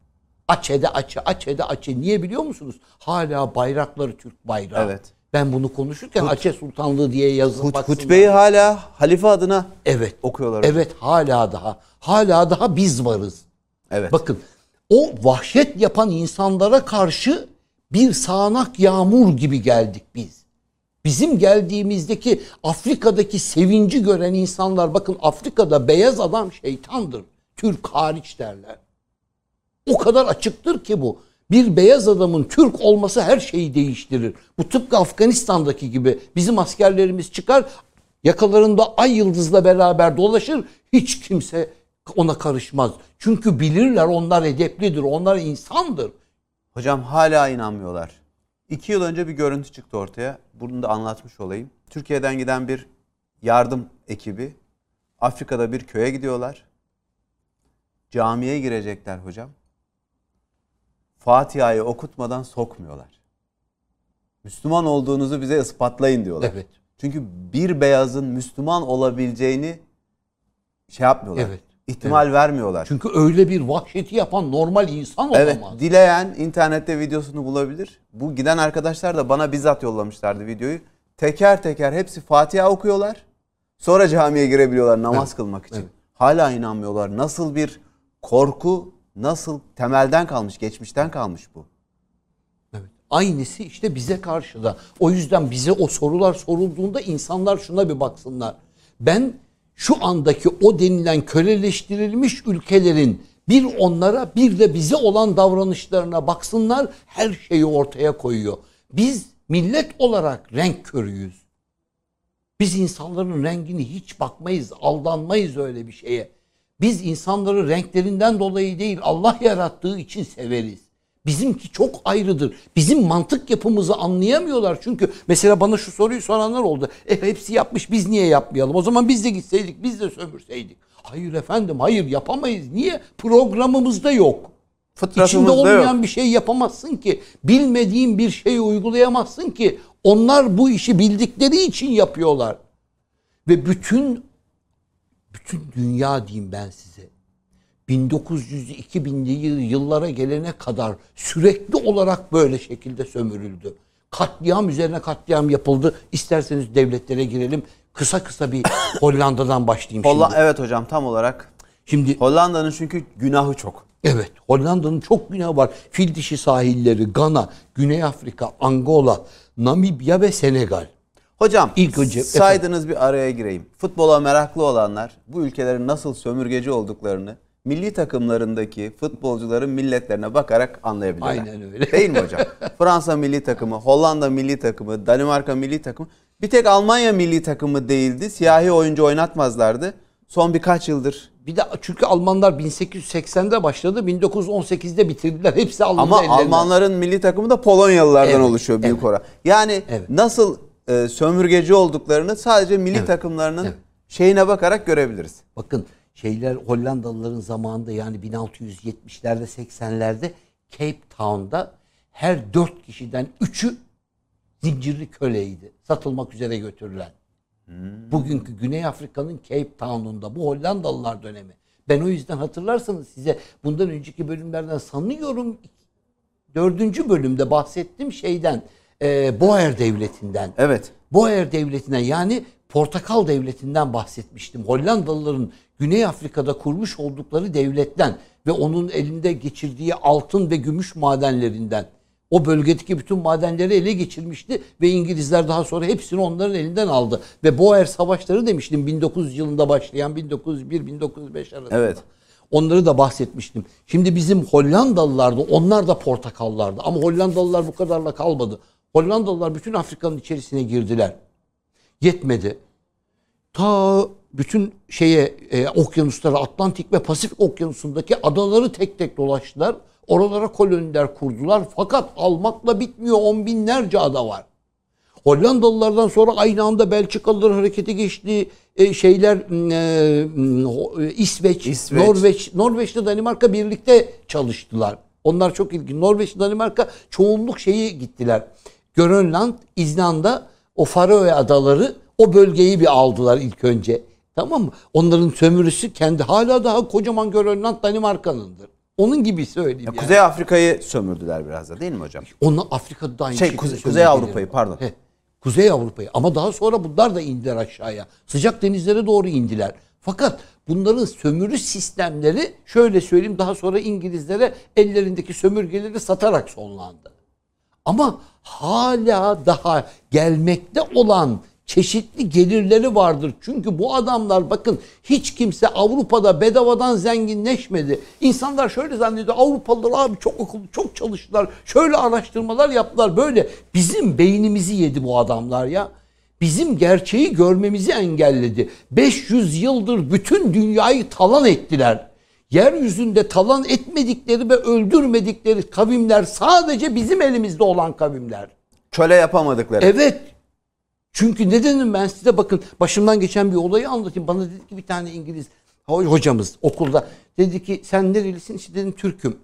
Açe'de Açe, Açe'de Açe. Niye biliyor musunuz? Hala bayrakları Türk bayrağı. Evet. Ben bunu konuşurken Açe Sultanlığı diye yazıp Hut, baksınlar. hutbeyi hala halife adına Evet. okuyorlar. Evet hala daha. Hala daha biz varız. Evet. Bakın o vahşet yapan insanlara karşı bir sağanak yağmur gibi geldik biz. Bizim geldiğimizdeki Afrika'daki sevinci gören insanlar bakın Afrika'da beyaz adam şeytandır. Türk hariç derler. O kadar açıktır ki bu. Bir beyaz adamın Türk olması her şeyi değiştirir. Bu tıpkı Afganistan'daki gibi bizim askerlerimiz çıkar yakalarında ay yıldızla beraber dolaşır. Hiç kimse ona karışmaz. Çünkü bilirler onlar edeplidir, onlar insandır. Hocam hala inanmıyorlar. İki yıl önce bir görüntü çıktı ortaya. Bunu da anlatmış olayım. Türkiye'den giden bir yardım ekibi Afrika'da bir köye gidiyorlar. Camiye girecekler hocam. Fatiha'yı okutmadan sokmuyorlar. Müslüman olduğunuzu bize ispatlayın diyorlar. Evet. Çünkü bir beyazın Müslüman olabileceğini şey yapmıyorlar. Evet. İhtimal vermiyorlar. Çünkü öyle bir vahşeti yapan normal insan Evet, olamaz. dileyen internette videosunu bulabilir. Bu giden arkadaşlar da bana bizzat yollamışlardı videoyu. Teker teker hepsi Fatiha okuyorlar. Sonra camiye girebiliyorlar namaz kılmak için. Hala inanmıyorlar. Nasıl bir korku, nasıl temelden kalmış, geçmişten kalmış bu. Evet. Aynısı işte bize karşı da. O yüzden bize o sorular sorulduğunda insanlar şuna bir baksınlar. Ben şu andaki o denilen köleleştirilmiş ülkelerin bir onlara bir de bize olan davranışlarına baksınlar her şeyi ortaya koyuyor. Biz millet olarak renk körüyüz. Biz insanların rengini hiç bakmayız, aldanmayız öyle bir şeye. Biz insanları renklerinden dolayı değil Allah yarattığı için severiz. Bizimki çok ayrıdır. Bizim mantık yapımızı anlayamıyorlar. Çünkü mesela bana şu soruyu soranlar oldu. E hepsi yapmış biz niye yapmayalım? O zaman biz de gitseydik biz de sömürseydik. Hayır efendim hayır yapamayız. Niye? Programımızda yok. İçinde olmayan yok. bir şey yapamazsın ki. Bilmediğin bir şeyi uygulayamazsın ki. Onlar bu işi bildikleri için yapıyorlar. Ve bütün bütün dünya diyeyim ben size. 1900-2000'li yıllara gelene kadar sürekli olarak böyle şekilde sömürüldü. Katliam üzerine katliam yapıldı. İsterseniz devletlere girelim. Kısa kısa bir Hollanda'dan başlayayım Holla- şimdi. evet hocam tam olarak. Şimdi Hollanda'nın çünkü günahı çok. Evet, Hollanda'nın çok günahı var. Fil dişi sahilleri, Gana, Güney Afrika, Angola, Namibya ve Senegal. Hocam İlk önce- saydınız bir araya gireyim. Futbola meraklı olanlar bu ülkelerin nasıl sömürgeci olduklarını milli takımlarındaki futbolcuların milletlerine bakarak anlayabilirler. Aynen öyle. Değil mi hocam? Fransa milli takımı, Hollanda milli takımı, Danimarka milli takımı. Bir tek Almanya milli takımı değildi. Siyahi oyuncu oynatmazlardı. Son birkaç yıldır. Bir de çünkü Almanlar 1880'de başladı, 1918'de bitirdiler. Hepsi alındı Ama ellerinden. Almanların milli takımı da Polonyalılardan Evet, oluşuyor büyük evet. oran. Yani Evet. nasıl e, sömürgeci olduklarını sadece milli takımlarının evet. şeyine bakarak görebiliriz. Bakın şeyler Hollandalıların zamanında yani 1670'lerde 80'lerde Cape Town'da her dört kişiden üçü zincirli köleydi. Satılmak üzere götürülen. Bugünkü Güney Afrika'nın Cape Town'unda bu Hollandalılar dönemi. Ben o yüzden hatırlarsanız size bundan önceki bölümlerden sanıyorum dördüncü bölümde bahsettim şeyden e, Boer Devleti'nden. Evet. Boer Devleti'ne yani Portakal Devleti'nden bahsetmiştim. Hollandalıların Güney Afrika'da kurmuş oldukları devletten ve onun elinde geçirdiği altın ve gümüş madenlerinden. O bölgedeki bütün madenleri ele geçirmişti ve İngilizler daha sonra hepsini onların elinden aldı. Ve Boer Savaşları demiştim 1900 yılında başlayan 1901-1905 arasında. Evet. Onları da bahsetmiştim. Şimdi bizim Hollandalılardı, onlar da portakallardı. Ama Hollandalılar bu kadarla kalmadı. Hollandalılar bütün Afrika'nın içerisine girdiler. Yetmedi. Ta bütün şeye e, okyanuslara Atlantik ve Pasifik okyanusundaki adaları tek tek dolaştılar. Oralara koloniler kurdular. Fakat almakla bitmiyor. On binlerce ada var. Hollandalılardan sonra aynı anda Belçikalılar harekete geçti. E, şeyler e, e, İsveç, İsveç. Norveç, Norveç'le Danimarka birlikte çalıştılar. Onlar çok ilginç. Norveç, Danimarka çoğunluk şeyi gittiler. Grönland, İzlanda, o Faroe adaları o bölgeyi bir aldılar ilk önce. Tamam mı? Onların sömürüsü kendi hala daha kocaman Grönland Danimarka'nındır. Onun gibi söyleyeyim. yani. Kuzey Afrika'yı sömürdüler biraz da değil mi hocam? Onlar Afrika'da da aynı Şey, şekilde Kuze- Kuzey. Avrupa'yı, pardon. He, Kuzey Avrupa'yı ama daha sonra bunlar da indiler aşağıya. Sıcak denizlere doğru indiler. Fakat bunların sömürü sistemleri şöyle söyleyeyim daha sonra İngilizlere ellerindeki sömürgeleri satarak sonlandı. Ama hala daha gelmekte olan çeşitli gelirleri vardır. Çünkü bu adamlar bakın hiç kimse Avrupa'da bedavadan zenginleşmedi. İnsanlar şöyle zannediyor Avrupalılar abi çok okulu çok çalıştılar. Şöyle araştırmalar yaptılar böyle. Bizim beynimizi yedi bu adamlar ya. Bizim gerçeği görmemizi engelledi. 500 yıldır bütün dünyayı talan ettiler. Yeryüzünde talan etmedikleri ve öldürmedikleri kavimler sadece bizim elimizde olan kavimler. Köle yapamadıkları. Evet. Çünkü nedenim ben size bakın başımdan geçen bir olayı anlatayım. Bana dedi ki bir tane İngiliz hocamız okulda dedi ki sen nerelisin? İşte dedim Türk'üm.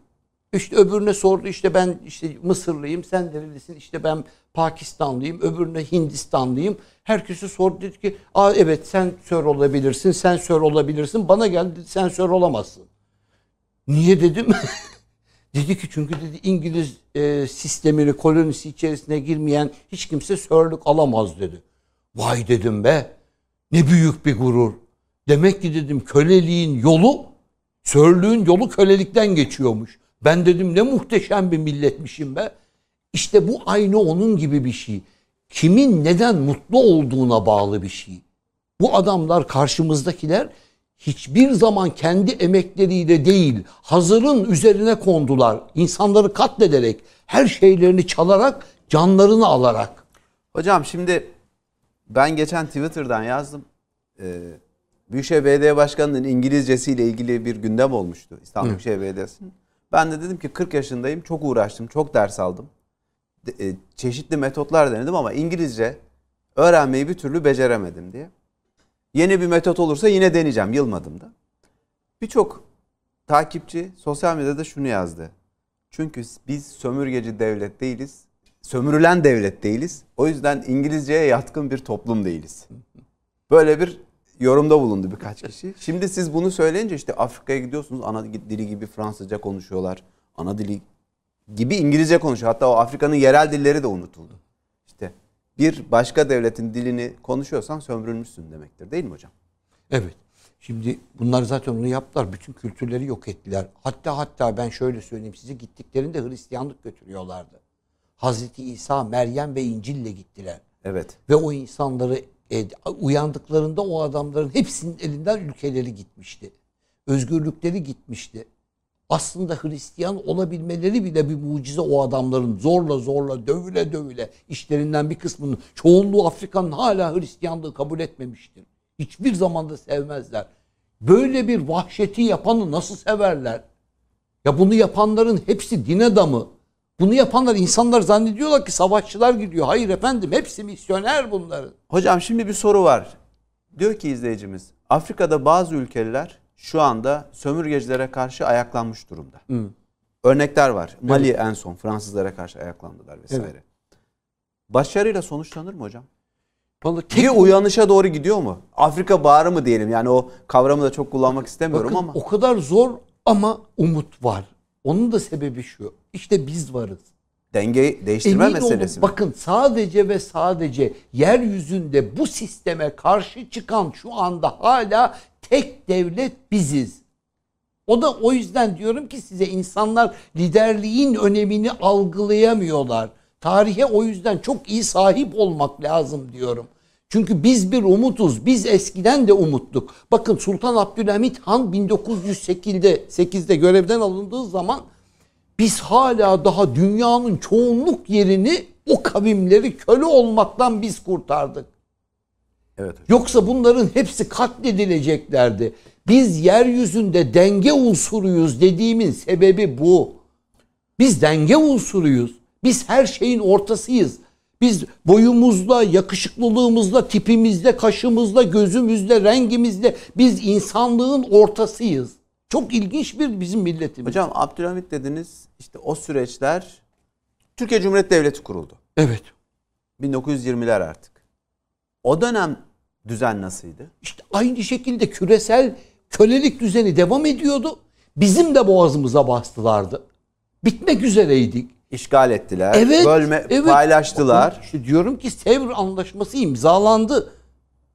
İşte öbürüne sordu işte ben işte Mısırlıyım sen nerelisin işte ben Pakistanlıyım öbürüne Hindistanlıyım. Herkese sordu dedi ki Aa, evet sen sör olabilirsin sen sör olabilirsin bana geldi sen sör olamazsın. Niye dedim? dedi ki çünkü dedi İngiliz e, sistemini kolonisi içerisine girmeyen hiç kimse sörlük alamaz dedi. Vay dedim be ne büyük bir gurur. Demek ki dedim köleliğin yolu sörlüğün yolu kölelikten geçiyormuş. Ben dedim ne muhteşem bir milletmişim be. İşte bu aynı onun gibi bir şey. Kimin neden mutlu olduğuna bağlı bir şey. Bu adamlar karşımızdakiler hiçbir zaman kendi emekleriyle değil, hazırın üzerine kondular. İnsanları katlederek, her şeylerini çalarak, canlarını alarak. Hocam şimdi ben geçen Twitter'dan yazdım. Ee, Büyükşehir Belediye Başkanı'nın İngilizcesiyle ilgili bir gündem olmuştu İstanbul Büyükşehir Belediyesi'nin. Ben de dedim ki 40 yaşındayım, çok uğraştım, çok ders aldım. De- e, çeşitli metotlar denedim ama İngilizce öğrenmeyi bir türlü beceremedim diye. Yeni bir metot olursa yine deneyeceğim, yılmadım da. Birçok takipçi sosyal medyada şunu yazdı. Çünkü biz sömürgeci devlet değiliz, sömürülen devlet değiliz. O yüzden İngilizceye yatkın bir toplum değiliz. Böyle bir yorumda bulundu birkaç kişi. Şimdi siz bunu söyleyince işte Afrika'ya gidiyorsunuz ana dili gibi Fransızca konuşuyorlar. Ana dili gibi İngilizce konuşuyor. Hatta o Afrika'nın yerel dilleri de unutuldu. Bir başka devletin dilini konuşuyorsan sömürülmüşsün demektir değil mi hocam? Evet. Şimdi bunlar zaten onu yaptılar. Bütün kültürleri yok ettiler. Hatta hatta ben şöyle söyleyeyim size gittiklerinde Hristiyanlık götürüyorlardı. Hazreti İsa, Meryem ve İncil'le gittiler. Evet. Ve o insanları e, uyandıklarında o adamların hepsinin elinden ülkeleri gitmişti. Özgürlükleri gitmişti. Aslında Hristiyan olabilmeleri bile bir mucize o adamların zorla zorla dövüle dövüle işlerinden bir kısmının çoğunluğu Afrika'nın hala Hristiyanlığı kabul etmemiştir. Hiçbir zaman da sevmezler. Böyle bir vahşeti yapanı nasıl severler? Ya bunu yapanların hepsi din adamı. Bunu yapanlar insanlar zannediyorlar ki savaşçılar gidiyor. Hayır efendim hepsi misyoner bunların. Hocam şimdi bir soru var. Diyor ki izleyicimiz Afrika'da bazı ülkeler şu anda sömürgecilere karşı ayaklanmış durumda. Örnekler var. Mali en son Fransızlara karşı ayaklandılar vesaire. Başarıyla sonuçlanır mı hocam? Vallahi tek Bir uyanışa doğru gidiyor mu? Afrika bağrı mı diyelim? Yani o kavramı da çok kullanmak istemiyorum Bakın, ama. o kadar zor ama umut var. Onun da sebebi şu. İşte biz varız. Denge değiştirme Emin olun meselesi mi? bakın sadece ve sadece yeryüzünde bu sisteme karşı çıkan şu anda hala tek devlet biziz. O da o yüzden diyorum ki size insanlar liderliğin önemini algılayamıyorlar. Tarihe o yüzden çok iyi sahip olmak lazım diyorum. Çünkü biz bir umutuz. Biz eskiden de umuttuk. Bakın Sultan Abdülhamit Han 1908'de 8'de görevden alındığı zaman biz hala daha dünyanın çoğunluk yerini o kavimleri köle olmaktan biz kurtardık. Evet. Yoksa bunların hepsi katledileceklerdi. Biz yeryüzünde denge unsuruyuz dediğimin sebebi bu. Biz denge unsuruyuz. Biz her şeyin ortasıyız. Biz boyumuzla, yakışıklılığımızla, tipimizle, kaşımızla, gözümüzle, rengimizle biz insanlığın ortasıyız. Çok ilginç bir bizim milletimiz. Hocam Abdülhamit dediniz işte o süreçler Türkiye Cumhuriyeti Devleti kuruldu. Evet. 1920'ler artık. O dönem düzen nasıldı? İşte aynı şekilde küresel kölelik düzeni devam ediyordu. Bizim de boğazımıza bastılardı. Bitmek üzereydik. İşgal ettiler, Evet. bölme, evet. paylaştılar. İşte diyorum ki Sevr Anlaşması imzalandı.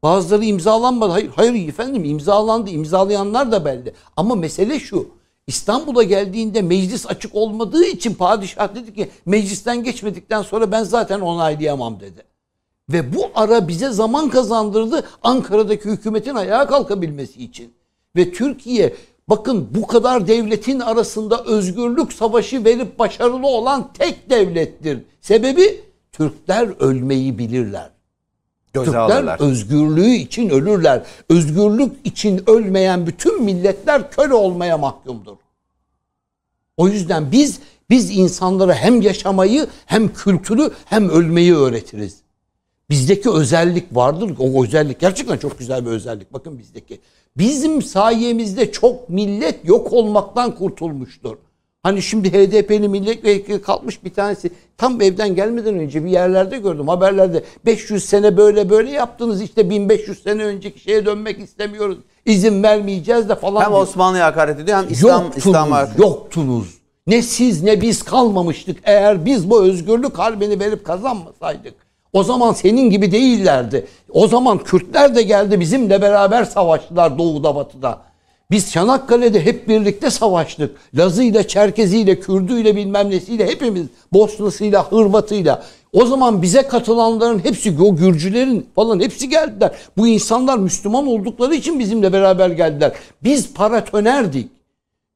Bazıları imzalanmadı. Hayır, hayır efendim imzalandı. İmzalayanlar da belli. Ama mesele şu. İstanbul'a geldiğinde meclis açık olmadığı için padişah dedi ki meclisten geçmedikten sonra ben zaten onaylayamam dedi. Ve bu ara bize zaman kazandırdı Ankara'daki hükümetin ayağa kalkabilmesi için. Ve Türkiye bakın bu kadar devletin arasında özgürlük savaşı verip başarılı olan tek devlettir. Sebebi Türkler ölmeyi bilirler. Göze Türkler alırlar. özgürlüğü için ölürler. Özgürlük için ölmeyen bütün milletler köle olmaya mahkumdur. O yüzden biz biz insanlara hem yaşamayı hem kültürü hem ölmeyi öğretiriz. Bizdeki özellik vardır. O özellik gerçekten çok güzel bir özellik. Bakın bizdeki. Bizim sayemizde çok millet yok olmaktan kurtulmuştur. Hani şimdi HDP'li milletvekili kalkmış bir tanesi tam evden gelmeden önce bir yerlerde gördüm haberlerde 500 sene böyle böyle yaptınız işte 1500 sene önceki şeye dönmek istemiyoruz. İzin vermeyeceğiz de falan. Hem diyor. Osmanlı'ya hakaret ediyor hem İslam Yoktunuz, İslam'a hakaret yoktunuz. Ne siz ne biz kalmamıştık eğer biz bu özgürlük harbini verip kazanmasaydık. O zaman senin gibi değillerdi. O zaman Kürtler de geldi bizimle beraber savaştılar doğuda batıda. Biz Çanakkale'de hep birlikte savaştık. Lazıyla, Çerkeziyle, Kürdüyle bilmem nesiyle hepimiz Bosnasıyla, Hırvatıyla. O zaman bize katılanların hepsi o Gürcülerin falan hepsi geldiler. Bu insanlar Müslüman oldukları için bizimle beraber geldiler. Biz paratonerdik.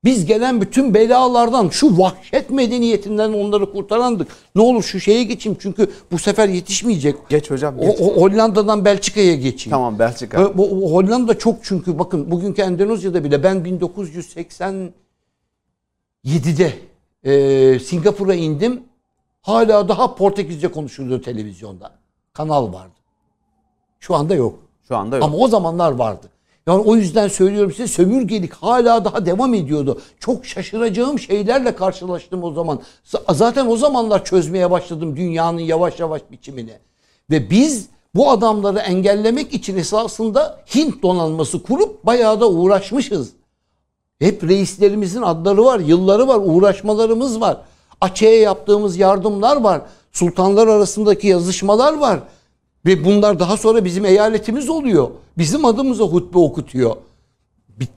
Biz gelen bütün belalardan, şu vahşet medeniyetinden onları kurtarandık. Ne olur şu şeye geçeyim çünkü bu sefer yetişmeyecek. Geç hocam, O, geç. o Hollanda'dan Belçika'ya geçeyim. Tamam Belçika. Bu, bu Hollanda çok çünkü bakın bugünkü Endonezya'da bile ben 1987'de e, Singapur'a indim. Hala daha Portekizce konuşuluyor televizyonda. Kanal vardı. Şu anda yok. Şu anda yok. Ama o zamanlar vardı. Yani o yüzden söylüyorum size sömürgelik hala daha devam ediyordu. Çok şaşıracağım şeylerle karşılaştım o zaman. Zaten o zamanlar çözmeye başladım dünyanın yavaş yavaş biçimini. Ve biz bu adamları engellemek için esasında Hint donanması kurup bayağı da uğraşmışız. Hep reislerimizin adları var, yılları var, uğraşmalarımız var. Açığa yaptığımız yardımlar var. Sultanlar arasındaki yazışmalar var. Ve bunlar daha sonra bizim eyaletimiz oluyor. Bizim adımıza hutbe okutuyor. Bi-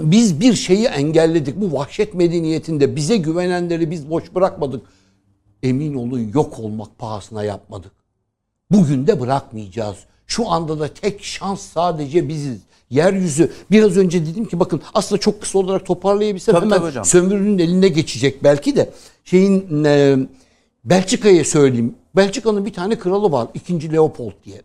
Biz bir şeyi engelledik. Bu vahşet medeniyetinde bize güvenenleri biz boş bırakmadık. Emin olun yok olmak pahasına yapmadık. Bugün de bırakmayacağız. Şu anda da tek şans sadece biziz. Yeryüzü biraz önce dedim ki bakın aslında çok kısa olarak toparlayabilsem Tabii, hemen tabii hocam. sömürünün eline geçecek belki de. Şeyin e, Belçika'ya söyleyeyim. Belçika'nın bir tane kralı var. 2. Leopold diye.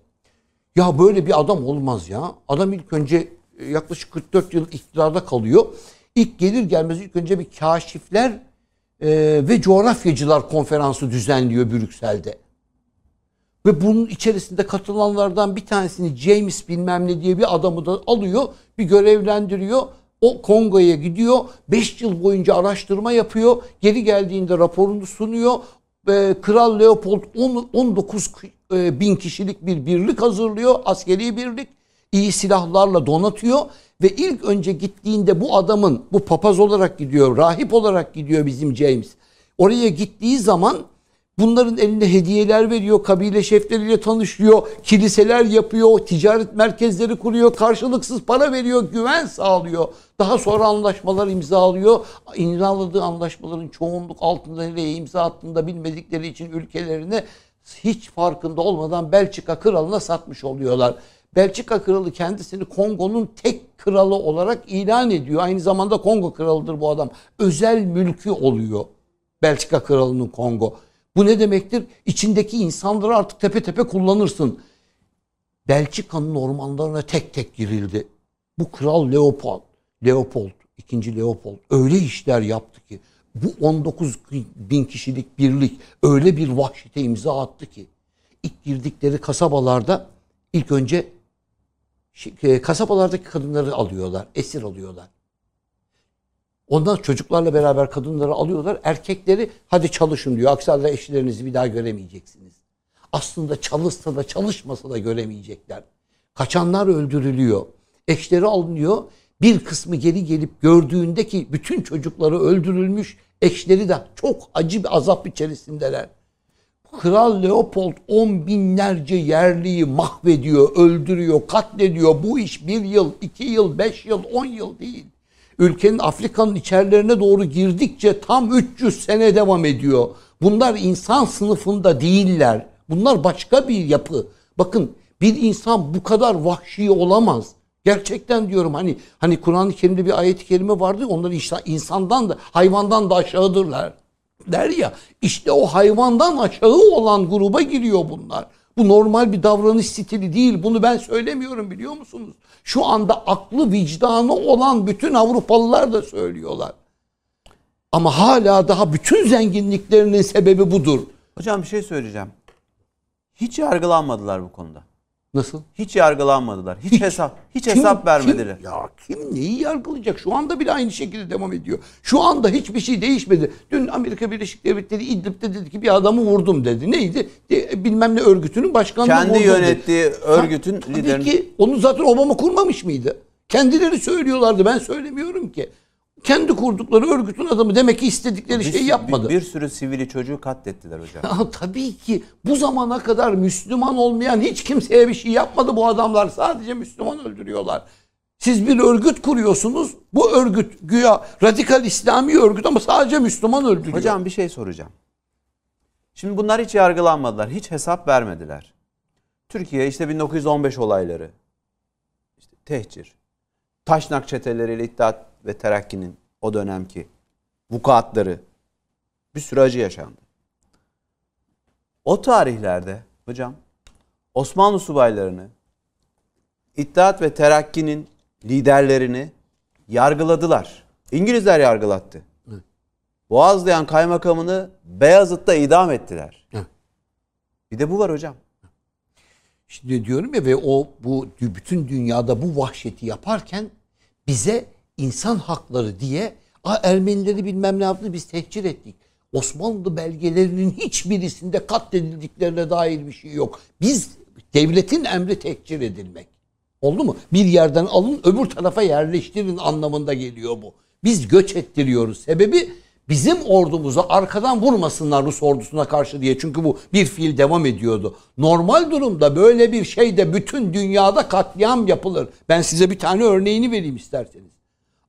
Ya böyle bir adam olmaz ya. Adam ilk önce e, yaklaşık 44 yıl iktidarda kalıyor. İlk gelir gelmez ilk önce bir kaşifler e, ve coğrafyacılar konferansı düzenliyor Brüksel'de. Ve bunun içerisinde katılanlardan bir tanesini James bilmem ne diye bir adamı da alıyor. Bir görevlendiriyor. O Kongo'ya gidiyor. 5 yıl boyunca araştırma yapıyor. Geri geldiğinde raporunu sunuyor. Ve Kral Leopold 10 19 e, bin kişilik bir birlik hazırlıyor. Askeri birlik. iyi silahlarla donatıyor. Ve ilk önce gittiğinde bu adamın, bu papaz olarak gidiyor, rahip olarak gidiyor bizim James. Oraya gittiği zaman Bunların eline hediyeler veriyor, kabile şefleriyle tanışıyor, kiliseler yapıyor, ticaret merkezleri kuruyor, karşılıksız para veriyor, güven sağlıyor. Daha sonra anlaşmalar imzalıyor. İmzaladığı anlaşmaların çoğunluk altında nereye imza attığında bilmedikleri için ülkelerine hiç farkında olmadan Belçika kralına satmış oluyorlar. Belçika kralı kendisini Kongo'nun tek kralı olarak ilan ediyor. Aynı zamanda Kongo kralıdır bu adam. Özel mülkü oluyor. Belçika kralının Kongo. Bu ne demektir? İçindeki insanları artık tepe tepe kullanırsın. Belçika'nın ormanlarına tek tek girildi. Bu kral Leopold, Leopold, ikinci Leopold öyle işler yaptı ki bu 19 bin kişilik birlik öyle bir vahşete imza attı ki ilk girdikleri kasabalarda ilk önce e, kasabalardaki kadınları alıyorlar, esir alıyorlar. Ondan çocuklarla beraber kadınları alıyorlar. Erkekleri hadi çalışın diyor. Aksi halde eşlerinizi bir daha göremeyeceksiniz. Aslında çalışsa da çalışmasa da göremeyecekler. Kaçanlar öldürülüyor. Eşleri alınıyor. Bir kısmı geri gelip gördüğünde ki bütün çocukları öldürülmüş. Eşleri de çok acı bir azap içerisindeler. Kral Leopold on binlerce yerliyi mahvediyor, öldürüyor, katlediyor. Bu iş bir yıl, iki yıl, beş yıl, on yıl değil. Ülkenin Afrika'nın içerilerine doğru girdikçe tam 300 sene devam ediyor. Bunlar insan sınıfında değiller. Bunlar başka bir yapı. Bakın bir insan bu kadar vahşi olamaz. Gerçekten diyorum hani hani Kur'an-ı Kerim'de bir ayet-i kerime vardı. Onlar işte insandan da hayvandan da aşağıdırlar der ya işte o hayvandan aşağı olan gruba giriyor bunlar. Bu normal bir davranış stili değil. Bunu ben söylemiyorum biliyor musunuz? Şu anda aklı vicdanı olan bütün Avrupalılar da söylüyorlar. Ama hala daha bütün zenginliklerinin sebebi budur. Hocam bir şey söyleyeceğim. Hiç yargılanmadılar bu konuda. Nasıl? Hiç yargılanmadılar. Hiç, hesap hiç hesap vermediler. Kim, ya kim neyi yargılayacak? Şu anda bile aynı şekilde devam ediyor. Şu anda hiçbir şey değişmedi. Dün Amerika Birleşik Devletleri İdlib'de dedi ki bir adamı vurdum dedi. Neydi? De, bilmem ne örgütünün başkanını Kendi vurdum dedi. yönettiği örgütün Tabii liderini ki onu zaten Obama kurmamış mıydı? Kendileri söylüyorlardı. Ben söylemiyorum ki. Kendi kurdukları örgütün adamı demek ki istedikleri bir, şeyi yapmadı. Bir, bir sürü sivili çocuğu katlettiler hocam. Ya tabii ki bu zamana kadar Müslüman olmayan hiç kimseye bir şey yapmadı bu adamlar. Sadece Müslüman öldürüyorlar. Siz bir örgüt kuruyorsunuz. Bu örgüt güya radikal İslami örgüt ama sadece Müslüman öldürüyor. Hocam bir şey soracağım. Şimdi bunlar hiç yargılanmadılar. Hiç hesap vermediler. Türkiye işte 1915 olayları. işte tehcir. Taşnak çeteleriyle İttihat ve Terakki'nin o dönemki vukuatları. Bir sürü acı yaşandı. O tarihlerde hocam Osmanlı subaylarını İttihat ve Terakki'nin liderlerini yargıladılar. İngilizler yargılattı. Boğazlayan kaymakamını Beyazıt'ta idam ettiler. Evet. Bir de bu var hocam. Şimdi diyorum ya ve o bu bütün dünyada bu vahşeti yaparken bize insan hakları diye "Aa, Ermenileri bilmem ne yaptı biz tehcir ettik. Osmanlı belgelerinin hiçbirisinde katledildiklerine dair bir şey yok. Biz devletin emri tehcir edilmek. Oldu mu? Bir yerden alın öbür tarafa yerleştirin anlamında geliyor bu. Biz göç ettiriyoruz. Sebebi bizim ordumuza arkadan vurmasınlar Rus ordusuna karşı diye. Çünkü bu bir fiil devam ediyordu. Normal durumda böyle bir şeyde bütün dünyada katliam yapılır. Ben size bir tane örneğini vereyim isterseniz.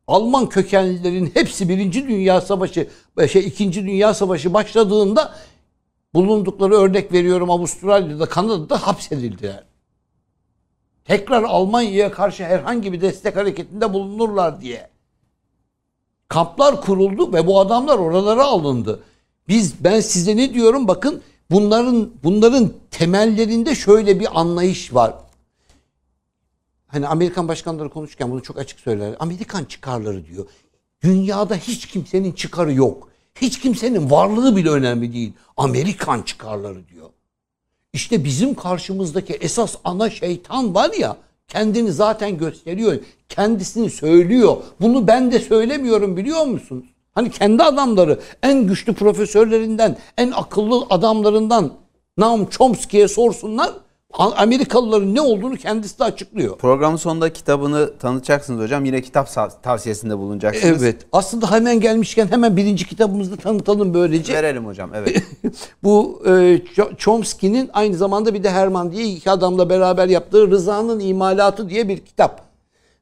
Alman kökenlilerin hepsi Birinci Dünya Savaşı, şey İkinci Dünya Savaşı başladığında bulundukları örnek veriyorum Avustralya'da, Kanada'da hapsedildiler. Tekrar Almanya'ya karşı herhangi bir destek hareketinde bulunurlar diye. Kamplar kuruldu ve bu adamlar oralara alındı. Biz ben size ne diyorum bakın bunların bunların temellerinde şöyle bir anlayış var. Hani Amerikan başkanları konuşurken bunu çok açık söyler. Amerikan çıkarları diyor. Dünyada hiç kimsenin çıkarı yok. Hiç kimsenin varlığı bile önemli değil. Amerikan çıkarları diyor. İşte bizim karşımızdaki esas ana şeytan var ya kendini zaten gösteriyor. Kendisini söylüyor. Bunu ben de söylemiyorum biliyor musunuz? Hani kendi adamları en güçlü profesörlerinden, en akıllı adamlarından Noam Chomsky'ye sorsunlar. Amerikalıların ne olduğunu kendisi de açıklıyor. Programın sonunda kitabını tanıtacaksınız hocam. Yine kitap tavsiyesinde bulunacaksınız. Evet. Aslında hemen gelmişken hemen birinci kitabımızı tanıtalım böylece. Verelim hocam. Evet. Bu e, Ch- Chomsky'nin aynı zamanda bir de Herman diye iki adamla beraber yaptığı Rıza'nın İmalatı diye bir kitap.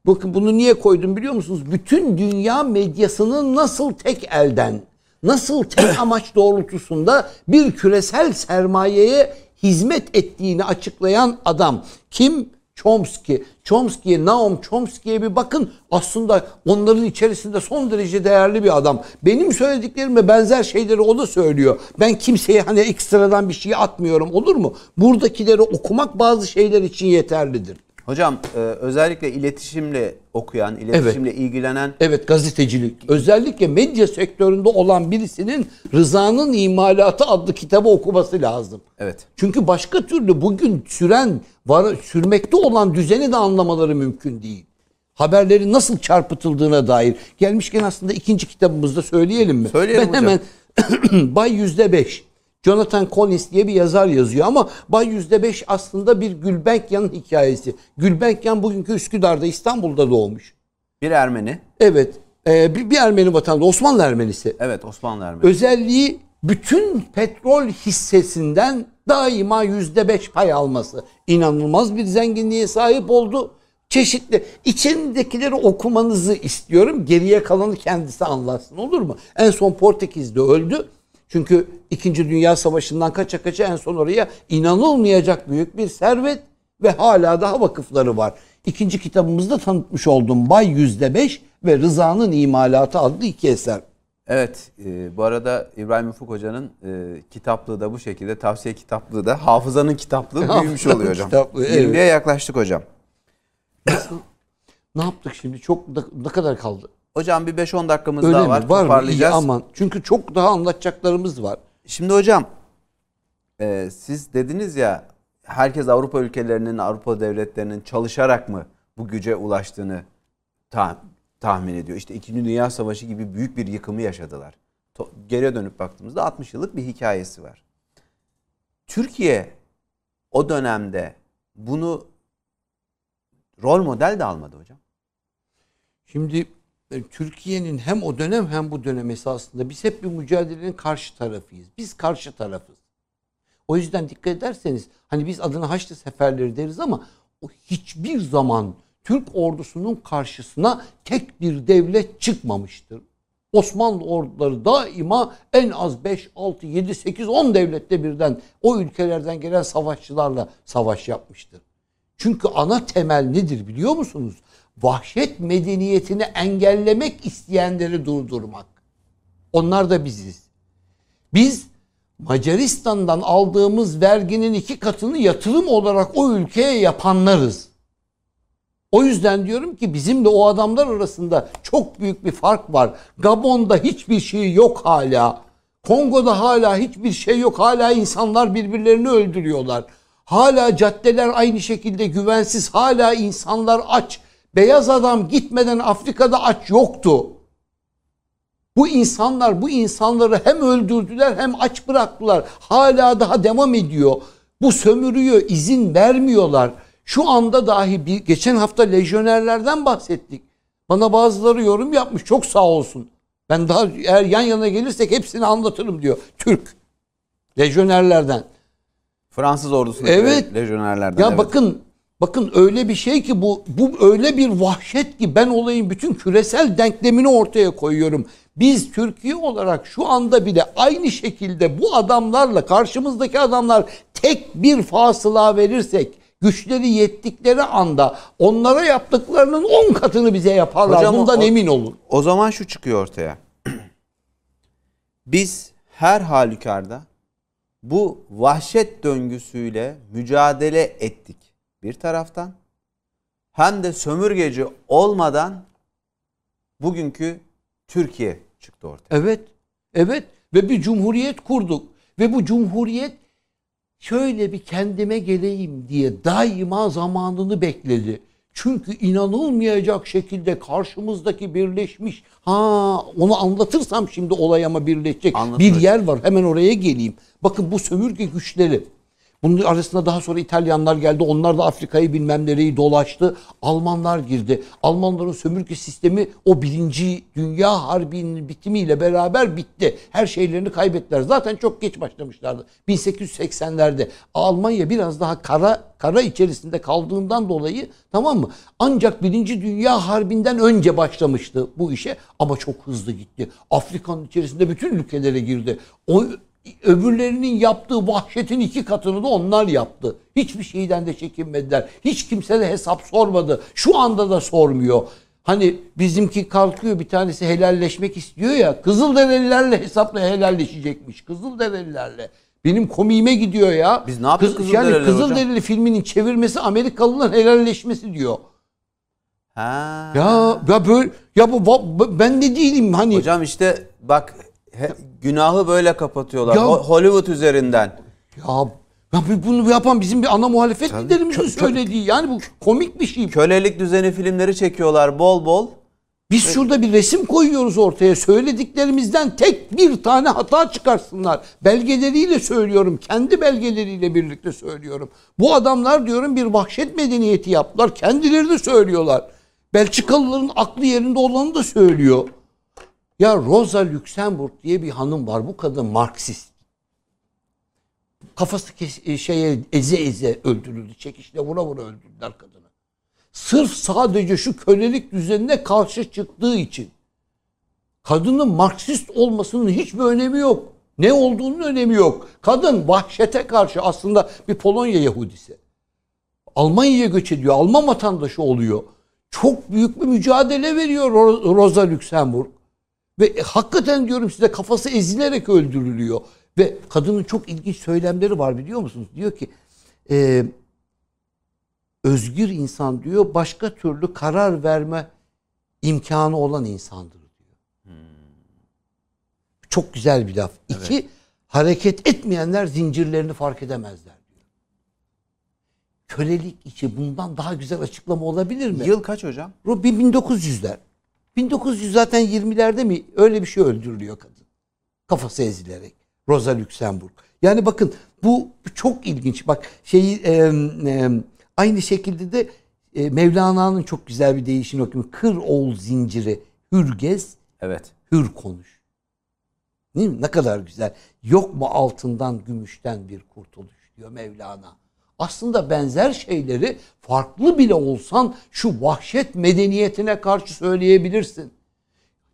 Bakın bunu niye koydum biliyor musunuz? Bütün dünya medyasının nasıl tek elden, nasıl tek amaç doğrultusunda bir küresel sermayeye hizmet ettiğini açıklayan adam. Kim? Chomsky. Chomsky'ye, Naum Chomsky'ye bir bakın. Aslında onların içerisinde son derece değerli bir adam. Benim söylediklerime benzer şeyleri o da söylüyor. Ben kimseye hani ekstradan bir şey atmıyorum olur mu? Buradakileri okumak bazı şeyler için yeterlidir. Hocam e, özellikle iletişimle okuyan, iletişimle ilgilenen Evet gazetecilik. Özellikle medya sektöründe olan birisinin Rıza'nın İmalatı adlı kitabı okuması lazım. evet. Çünkü başka türlü bugün süren, var, sürmekte olan düzeni de anlamaları mümkün değil. Haberlerin nasıl çarpıtıldığına dair. Gelmişken aslında ikinci kitabımızda söyleyelim mi? Söyleyelim ben hocam. hemen Bay Yüzde Beş. Jonathan Collins diye bir yazar yazıyor ama Bay Yüzde Beş aslında bir Gülbenkian'ın hikayesi. Gülbenkian bugünkü Üsküdar'da İstanbul'da doğmuş. Bir Ermeni. Evet. e, bir, bir Ermeni vatandaşı, Osmanlı Ermenisi. Evet Osmanlı Ermeni. Özelliği bütün petrol hissesinden daima yüzde beş pay alması. İnanılmaz bir zenginliğe sahip oldu. Çeşitli. İçindekileri okumanızı istiyorum. Geriye kalanı kendisi anlatsın olur mu? En son Portekiz'de öldü. Çünkü 2. Dünya Savaşı'ndan kaça kaça en son oraya inanılmayacak büyük bir servet ve hala daha vakıfları var. İkinci kitabımızda tanıtmış olduğum Bay Yüzde Beş ve Rıza'nın İmalatı adlı iki eser. Evet, e, bu arada İbrahim Ufuk Hoca'nın e, kitaplığı da bu şekilde, tavsiye kitaplığı da hafızanın kitaplığı büyümüş oluyor hocam. kitaplığı, evet. 20'ye yaklaştık hocam. Ne yaptık şimdi? Çok ne kadar kaldı? Hocam bir 5-10 dakikamız Öyle daha mi? var. Var mı? İyi Toparlayacağız. aman. Çünkü çok daha anlatacaklarımız var. Şimdi hocam e, siz dediniz ya herkes Avrupa ülkelerinin, Avrupa devletlerinin çalışarak mı bu güce ulaştığını ta- tahmin ediyor. İşte 2. Dünya Savaşı gibi büyük bir yıkımı yaşadılar. To- geriye dönüp baktığımızda 60 yıllık bir hikayesi var. Türkiye o dönemde bunu rol model de almadı hocam. Şimdi Türkiye'nin hem o dönem hem bu dönem esasında biz hep bir mücadelenin karşı tarafıyız. Biz karşı tarafız. O yüzden dikkat ederseniz hani biz adına Haçlı Seferleri deriz ama o hiçbir zaman Türk ordusunun karşısına tek bir devlet çıkmamıştır. Osmanlı orduları daima en az 5, 6, 7, 8, 10 devlette birden o ülkelerden gelen savaşçılarla savaş yapmıştır. Çünkü ana temel nedir biliyor musunuz? Vahşet medeniyetini engellemek isteyenleri durdurmak. Onlar da biziz. Biz Macaristan'dan aldığımız verginin iki katını yatırım olarak o ülkeye yapanlarız. O yüzden diyorum ki bizimle o adamlar arasında çok büyük bir fark var. Gabon'da hiçbir şey yok hala. Kongo'da hala hiçbir şey yok. Hala insanlar birbirlerini öldürüyorlar. Hala caddeler aynı şekilde güvensiz. Hala insanlar aç. Beyaz adam gitmeden Afrika'da aç yoktu. Bu insanlar bu insanları hem öldürdüler hem aç bıraktılar. Hala daha devam ediyor. Bu sömürüyor, izin vermiyorlar. Şu anda dahi bir geçen hafta lejyonerlerden bahsettik. Bana bazıları yorum yapmış. Çok sağ olsun. Ben daha eğer yan yana gelirsek hepsini anlatırım diyor. Türk lejyonerlerden. Fransız ordusundaki Evet. lejyonerlerden. Ya evet. bakın bakın öyle bir şey ki bu bu öyle bir vahşet ki ben olayın bütün küresel denklemini ortaya koyuyorum. Biz Türkiye olarak şu anda bile aynı şekilde bu adamlarla karşımızdaki adamlar tek bir fasıla verirsek güçleri yettikleri anda onlara yaptıklarının 10 katını bize yaparlar. Hocam Bundan o- emin olun. O zaman şu çıkıyor ortaya. Biz her halükarda bu vahşet döngüsüyle mücadele ettik bir taraftan. Hem de sömürgeci olmadan bugünkü Türkiye çıktı ortaya. Evet. Evet ve bir cumhuriyet kurduk ve bu cumhuriyet şöyle bir kendime geleyim diye daima zamanını bekledi. Çünkü inanılmayacak şekilde karşımızdaki birleşmiş ha onu anlatırsam şimdi olay ama birleşecek Anlatın bir yer var hemen oraya geleyim. Bakın bu sömürge güçleri bunun arasında daha sonra İtalyanlar geldi. Onlar da Afrika'yı bilmem nereyi dolaştı. Almanlar girdi. Almanların sömürge sistemi o birinci dünya harbinin bitimiyle beraber bitti. Her şeylerini kaybettiler. Zaten çok geç başlamışlardı. 1880'lerde Almanya biraz daha kara kara içerisinde kaldığından dolayı tamam mı? Ancak birinci dünya harbinden önce başlamıştı bu işe ama çok hızlı gitti. Afrika'nın içerisinde bütün ülkelere girdi. O öbürlerinin yaptığı vahşetin iki katını da onlar yaptı. Hiçbir şeyden de çekinmediler. Hiç kimse de hesap sormadı. Şu anda da sormuyor. Hani bizimki kalkıyor bir tanesi helalleşmek istiyor ya. Kızılderililerle hesapla helalleşecekmiş. Kızılderililerle. Benim komiğime gidiyor ya. Biz ne yaptık Kız- Yani Kızılderili filminin çevirmesi Amerikalıların helalleşmesi diyor. Ha. Ya ya böyle ya bu bu- ben de değilim hani. Hocam işte bak he- günahı böyle kapatıyorlar. Ya- Ho- Hollywood üzerinden. Ya, ya bu- bunu yapan bizim bir ana muhalefet Tabii. liderimizin Kö- söylediği. Yani bu komik bir şey. Kölelik düzeni filmleri çekiyorlar bol bol. Biz şurada bir resim koyuyoruz ortaya. Söylediklerimizden tek bir tane hata çıkarsınlar. Belgeleriyle söylüyorum. Kendi belgeleriyle birlikte söylüyorum. Bu adamlar diyorum bir vahşet medeniyeti yaptılar. Kendileri de söylüyorlar. Belçikalıların aklı yerinde olanı da söylüyor. Ya Rosa Luxemburg diye bir hanım var. Bu kadın Marksist. Kafası kes- e, şeye eze eze öldürüldü. Çekişle vura vura öldürdüler kadını. Sırf sadece şu kölelik düzenine karşı çıktığı için. Kadının Marksist olmasının hiçbir önemi yok. Ne olduğunun önemi yok. Kadın vahşete karşı aslında bir Polonya Yahudisi. Almanya'ya göç ediyor. Alman vatandaşı oluyor. Çok büyük bir mücadele veriyor Ro- Rosa Luxemburg. Ve hakikaten diyorum size kafası ezilerek öldürülüyor. Ve kadının çok ilginç söylemleri var biliyor musunuz? Diyor ki e, özgür insan diyor başka türlü karar verme imkanı olan insandır diyor. Çok güzel bir laf. İki, hareket etmeyenler zincirlerini fark edemezler diyor. Kölelik içi bundan daha güzel açıklama olabilir mi? Yıl kaç hocam? Bu bir 1900'ler. 1900 zaten 20'lerde mi öyle bir şey öldürülüyor kadın. Kafası ezilerek. Rosa Luxemburg. Yani bakın bu çok ilginç. Bak şeyi e, e, aynı şekilde de e, Mevlana'nın çok güzel bir deyişini okuyorum. Kır oğul zinciri, hür gez, Evet. hür konuş. Değil mi? Ne kadar güzel. Yok mu altından, gümüşten bir kurtuluş diyor Mevlana. Aslında benzer şeyleri farklı bile olsan şu vahşet medeniyetine karşı söyleyebilirsin.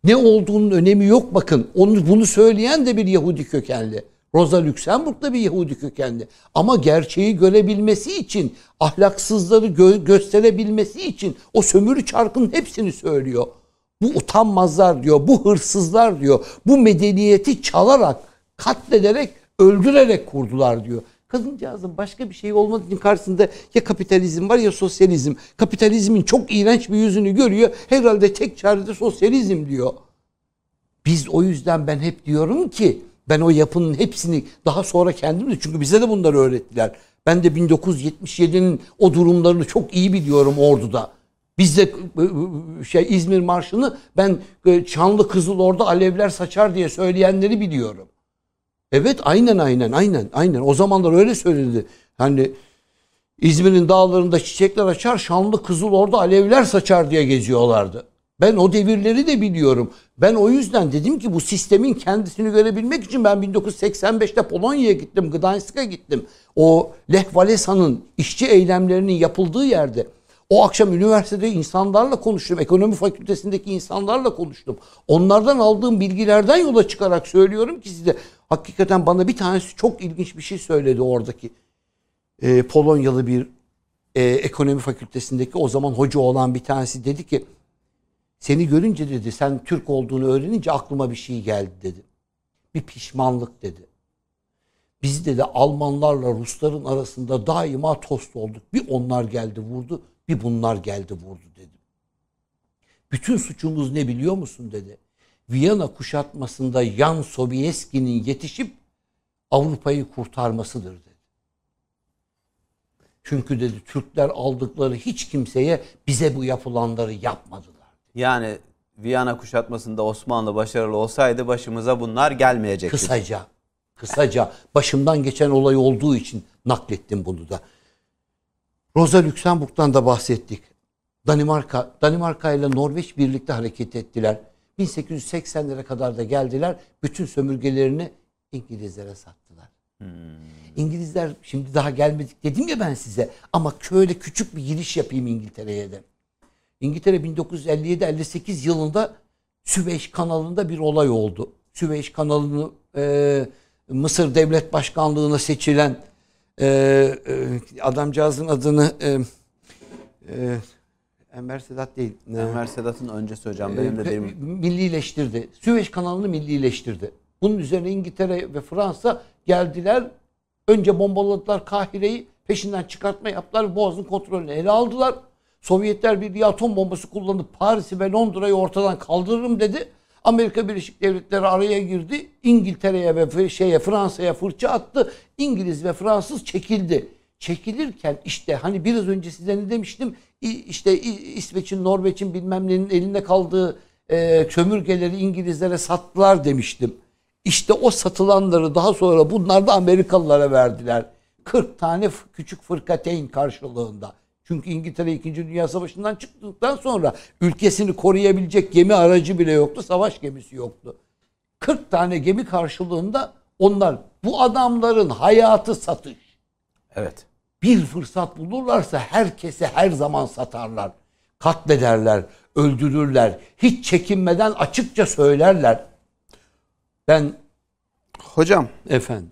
Ne olduğunun önemi yok bakın. Onu bunu söyleyen de bir Yahudi kökenli. Rosa Luxemburg da bir Yahudi kökenli. Ama gerçeği görebilmesi için, ahlaksızları gö- gösterebilmesi için o sömürü çarkının hepsini söylüyor. Bu utanmazlar diyor, bu hırsızlar diyor. Bu medeniyeti çalarak, katlederek, öldürerek kurdular diyor. Kadıncağızın başka bir şey olmadığı için karşısında ya kapitalizm var ya sosyalizm. Kapitalizmin çok iğrenç bir yüzünü görüyor. Herhalde tek çare de sosyalizm diyor. Biz o yüzden ben hep diyorum ki ben o yapının hepsini daha sonra kendim de çünkü bize de bunları öğrettiler. Ben de 1977'nin o durumlarını çok iyi biliyorum orduda. Bizde şey İzmir Marşı'nı ben e, Çanlı Kızıl orada alevler saçar diye söyleyenleri biliyorum. Evet aynen aynen aynen aynen. O zamanlar öyle söylenildi. Hani İzmir'in dağlarında çiçekler açar, şanlı kızıl orada alevler saçar diye geziyorlardı. Ben o devirleri de biliyorum. Ben o yüzden dedim ki bu sistemin kendisini görebilmek için ben 1985'te Polonya'ya gittim, Gdańsk'a gittim. O Lech Walesa'nın işçi eylemlerinin yapıldığı yerde. O akşam üniversitede insanlarla konuştum. Ekonomi fakültesindeki insanlarla konuştum. Onlardan aldığım bilgilerden yola çıkarak söylüyorum ki size. Hakikaten bana bir tanesi çok ilginç bir şey söyledi oradaki. Ee, Polonyalı bir e, ekonomi fakültesindeki o zaman hoca olan bir tanesi dedi ki seni görünce dedi sen Türk olduğunu öğrenince aklıma bir şey geldi dedi. Bir pişmanlık dedi. Biz dedi Almanlarla Rusların arasında daima tost olduk. Bir onlar geldi vurdu, bir bunlar geldi vurdu dedi. Bütün suçumuz ne biliyor musun dedi. Viyana kuşatmasında Yan Sobieski'nin yetişip Avrupa'yı kurtarmasıdır dedi. Çünkü dedi Türkler aldıkları hiç kimseye bize bu yapılanları yapmadılar. Yani Viyana kuşatmasında Osmanlı başarılı olsaydı başımıza bunlar gelmeyecekti. Kısaca, kısaca başımdan geçen olay olduğu için naklettim bunu da. Rosa Luxemburg'dan da bahsettik. Danimarka, Danimarka ile Norveç birlikte hareket ettiler. 1880'lere kadar da geldiler. Bütün sömürgelerini İngilizlere sattılar. İngilizler şimdi daha gelmedik dedim ya ben size. Ama şöyle küçük bir giriş yapayım İngiltere'ye de. İngiltere 1957-58 yılında Süveyş kanalında bir olay oldu. Süveyş kanalını e, Mısır Devlet Başkanlığı'na seçilen e, e, adamcağızın adını e, e, Enver Sedat değil. Enver Sedat'ın öncesi hocam benim de e, derim. millileştirdi. Süveyş kanalını millileştirdi. Bunun üzerine İngiltere ve Fransa geldiler. Önce bombaladılar Kahire'yi. Peşinden çıkartma yaptılar. Boğaz'ın kontrolünü ele aldılar. Sovyetler bir atom bombası kullanıp Paris'i ve Londra'yı ortadan kaldırırım dedi. Amerika Birleşik Devletleri araya girdi. İngiltere'ye ve şeye Fransa'ya fırça attı. İngiliz ve Fransız çekildi. Çekilirken işte hani biraz önce size ne demiştim? İşte İsveç'in, Norveç'in bilmem nenin elinde kaldığı e, sömürgeleri İngilizlere sattılar demiştim. İşte o satılanları daha sonra bunlar da Amerikalılara verdiler. 40 tane küçük fırkateyn karşılığında. Çünkü İngiltere 2. Dünya Savaşı'ndan çıktıktan sonra ülkesini koruyabilecek gemi aracı bile yoktu. Savaş gemisi yoktu. 40 tane gemi karşılığında onlar bu adamların hayatı satış. Evet. Bir fırsat bulurlarsa herkese her zaman satarlar. Katlederler, öldürürler. Hiç çekinmeden açıkça söylerler. Ben Hocam efendim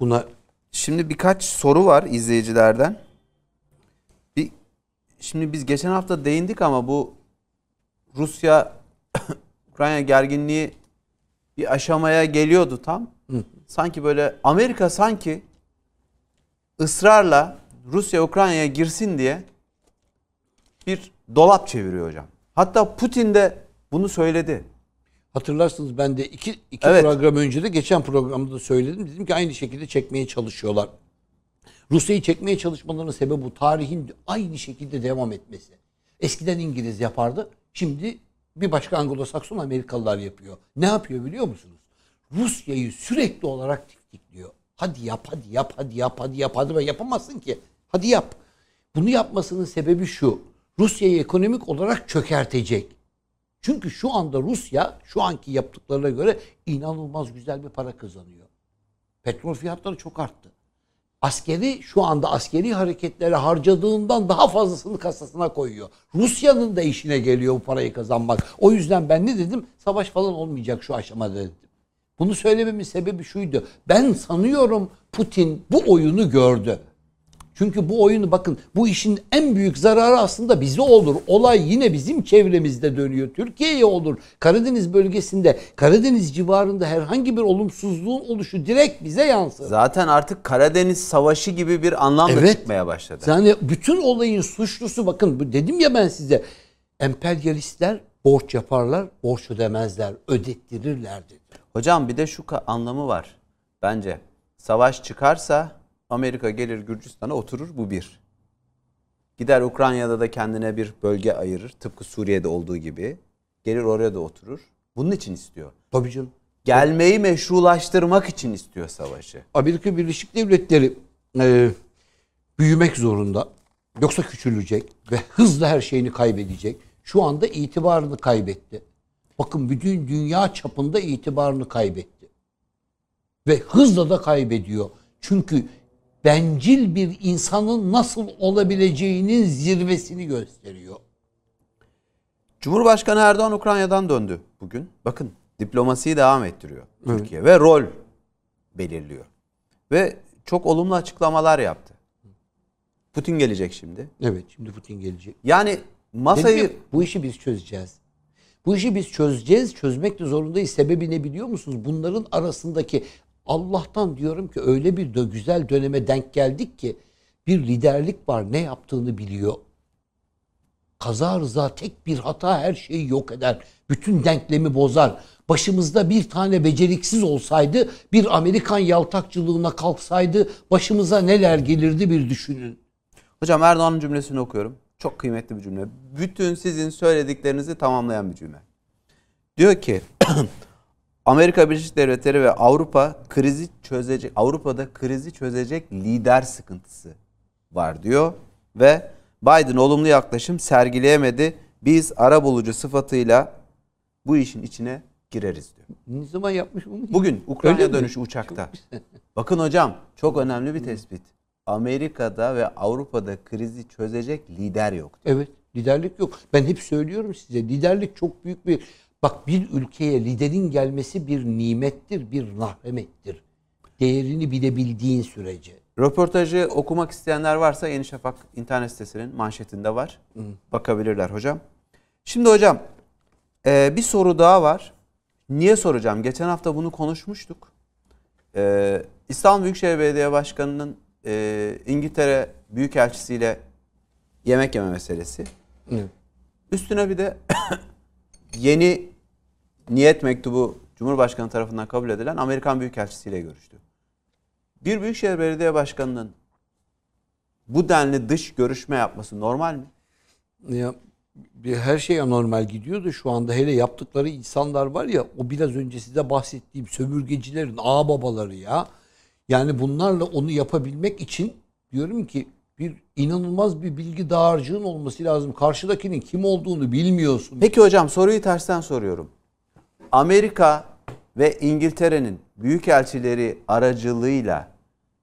buna şimdi birkaç soru var izleyicilerden. Şimdi biz geçen hafta değindik ama bu Rusya Ukrayna gerginliği bir aşamaya geliyordu tam. Sanki böyle Amerika sanki ısrarla Rusya Ukrayna'ya girsin diye bir dolap çeviriyor hocam. Hatta Putin de bunu söyledi. Hatırlarsınız ben de iki, iki Evet. program önce de geçen programda da söyledim. Dedim ki aynı şekilde çekmeye çalışıyorlar. Rusya'yı çekmeye çalışmalarının sebebi bu. Tarihin aynı şekilde devam etmesi. Eskiden İngiliz yapardı. Şimdi bir başka Anglo-Sakson Amerikalılar yapıyor. Ne yapıyor biliyor musunuz? Rusya'yı sürekli olarak tiktikliyor. Hadi yap, hadi yap, hadi yap, hadi yap, hadi yap. Yapamazsın ki. Hadi yap. Bunu yapmasının sebebi şu. Rusya'yı ekonomik olarak çökertecek. Çünkü şu anda Rusya şu anki yaptıklarına göre inanılmaz güzel bir para kazanıyor. Petrol fiyatları çok arttı. Askeri şu anda askeri hareketlere harcadığından daha fazlasını kasasına koyuyor. Rusya'nın da işine geliyor bu parayı kazanmak. O yüzden ben ne dedim? Savaş falan olmayacak şu aşamada dedim. Bunu söylememin sebebi şuydu. Ben sanıyorum Putin bu oyunu gördü. Çünkü bu oyunu bakın bu işin en büyük zararı aslında bize olur. Olay yine bizim çevremizde dönüyor. Türkiye'ye olur. Karadeniz bölgesinde, Karadeniz civarında herhangi bir olumsuzluğun oluşu direkt bize yansır. Zaten artık Karadeniz Savaşı gibi bir anlam Evet. çıkmaya başladı. Yani bütün olayın suçlusu bakın dedim ya ben size. Emperyalistler borç yaparlar, borç ödemezler, ödettirirler dedi. Hocam bir de şu anlamı var bence. Savaş çıkarsa Amerika gelir Gürcistan'a oturur bu bir. Gider Ukrayna'da da kendine bir bölge ayırır. Tıpkı Suriye'de olduğu gibi. Gelir oraya da oturur. Bunun için istiyor. Tabii canım. Gelmeyi meşrulaştırmak için istiyor savaşı. Amerika Birleşik Devletleri e, büyümek zorunda. Yoksa küçülecek ve hızla her şeyini kaybedecek. Şu anda itibarını kaybetti. Bakın bütün dünya çapında itibarını kaybetti. Ve hızla da kaybediyor. Çünkü bencil bir insanın nasıl olabileceğinin zirvesini gösteriyor. Cumhurbaşkanı Erdoğan Ukrayna'dan döndü bugün. Bakın diplomasiyi devam ettiriyor Türkiye ve rol belirliyor. Ve çok olumlu açıklamalar yaptı. Putin gelecek şimdi. Evet şimdi Putin gelecek. Yani Dedim masayı ya, bu işi biz çözeceğiz. Bu işi biz çözeceğiz. Çözmek de zorundayız. Sebebi ne biliyor musunuz? Bunların arasındaki Allah'tan diyorum ki öyle bir de güzel döneme denk geldik ki bir liderlik var. Ne yaptığını biliyor. Kaza rıza tek bir hata her şeyi yok eder. Bütün denklemi bozar. Başımızda bir tane beceriksiz olsaydı, bir Amerikan yaltakçılığına kalksaydı başımıza neler gelirdi bir düşünün. Hocam Erdoğan'ın cümlesini okuyorum. Çok kıymetli bir cümle. Bütün sizin söylediklerinizi tamamlayan bir cümle. Diyor ki Amerika Birleşik Devletleri ve Avrupa krizi çözecek Avrupa'da krizi çözecek lider sıkıntısı var diyor ve Biden olumlu yaklaşım sergileyemedi. Biz ara bulucu sıfatıyla bu işin içine gireriz diyor. Ne zaman yapmış bunu? Bugün Ukrayna Öyle mi? dönüşü uçakta. Bakın hocam çok önemli bir tespit. Amerika'da ve Avrupa'da krizi çözecek lider yok. Evet liderlik yok. Ben hep söylüyorum size liderlik çok büyük bir bak bir ülkeye liderin gelmesi bir nimettir, bir rahmettir. Değerini bilebildiğin sürece. Röportajı okumak isteyenler varsa Yeni Şafak internet sitesinin manşetinde var. Bakabilirler hocam. Şimdi hocam e, bir soru daha var. Niye soracağım? Geçen hafta bunu konuşmuştuk. E, İstanbul Büyükşehir Belediye Başkanı'nın e, İngiltere Büyükelçisiyle yemek yeme meselesi. Evet. Üstüne bir de yeni niyet mektubu Cumhurbaşkanı tarafından kabul edilen Amerikan Büyükelçisi ile görüştü. Bir Büyükşehir Belediye Başkanı'nın bu denli dış görüşme yapması normal mi? Ya bir her şey anormal gidiyordu şu anda hele yaptıkları insanlar var ya o biraz önce size bahsettiğim sömürgecilerin ağababaları ya. Yani bunlarla onu yapabilmek için diyorum ki bir inanılmaz bir bilgi dağarcığın olması lazım. Karşıdakinin kim olduğunu bilmiyorsun. Peki hocam soruyu tersten soruyorum. Amerika ve İngiltere'nin büyükelçileri aracılığıyla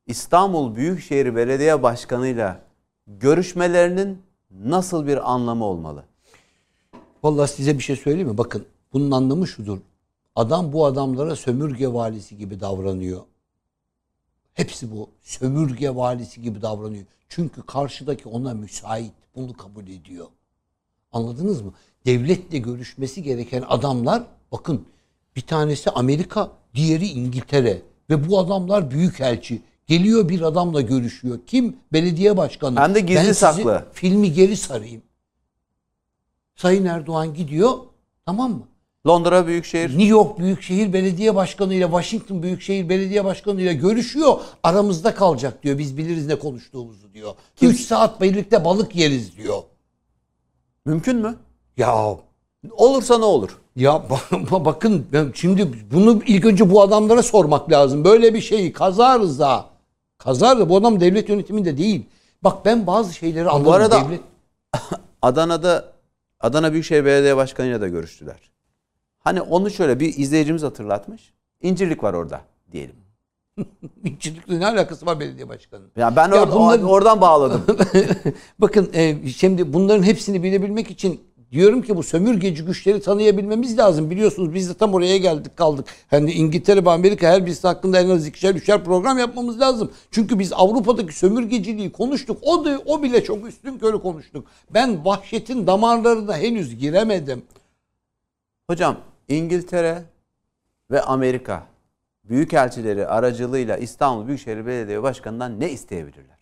İstanbul Büyükşehir Belediye Başkanı'yla görüşmelerinin nasıl bir anlamı olmalı? Vallahi size bir şey söyleyeyim mi? Bakın bunun anlamı şudur. Adam bu adamlara sömürge valisi gibi davranıyor. Hepsi bu. Sömürge valisi gibi davranıyor. Çünkü karşıdaki ona müsait. Bunu kabul ediyor. Anladınız mı? Devletle görüşmesi gereken adamlar bakın Bir tanesi Amerika, diğeri İngiltere ve bu adamlar büyükelçi. Geliyor bir adamla görüşüyor. Kim? Belediye başkanı. Hem de gizli Ben saklı. Filmi geri sarayım. Sayın Erdoğan gidiyor. Tamam mı? Londra Büyükşehir New York Büyükşehir Belediye Başkanı ile Washington Büyükşehir Belediye Başkanı ile görüşüyor. Aramızda kalacak diyor. Biz biliriz ne konuştuğumuzu diyor. 3 saat birlikte balık yeriz diyor. mümkün mü? Ya Olursa ne olur? ya ba- bakın şimdi bunu ilk önce bu adamlara sormak lazım. Böyle bir şeyi kaza rıza. Kaza rıza bu adam devlet yönetiminde değil. Bak ben bazı şeyleri anladım. arada- devlet... Adana'da Adana Büyükşehir Belediye Başkanı'yla da görüştüler. Hani onu şöyle bir izleyicimiz hatırlatmış. İncirlik var orada diyelim. İşçilikle ne alakası var belediye başkanı? Ya ben Ya or- bunların- oradan bağladım. Bakın e, şimdi bunların hepsini bilebilmek için diyorum ki bu sömürgeci güçleri tanıyabilmemiz lazım. Biliyorsunuz biz de tam oraya geldik kaldık. Hani İngiltere ve Amerika her birisi hakkında en az ikişer üçer program yapmamız lazım. Çünkü biz Avrupa'daki sömürgeciliği konuştuk. O da o bile çok üstün körü konuştuk. Ben vahşetin damarlarına henüz giremedim. Hocam İngiltere ve Amerika büyükelçileri aracılığıyla İstanbul Büyükşehir Belediye Başkanı'ndan ne isteyebilirler?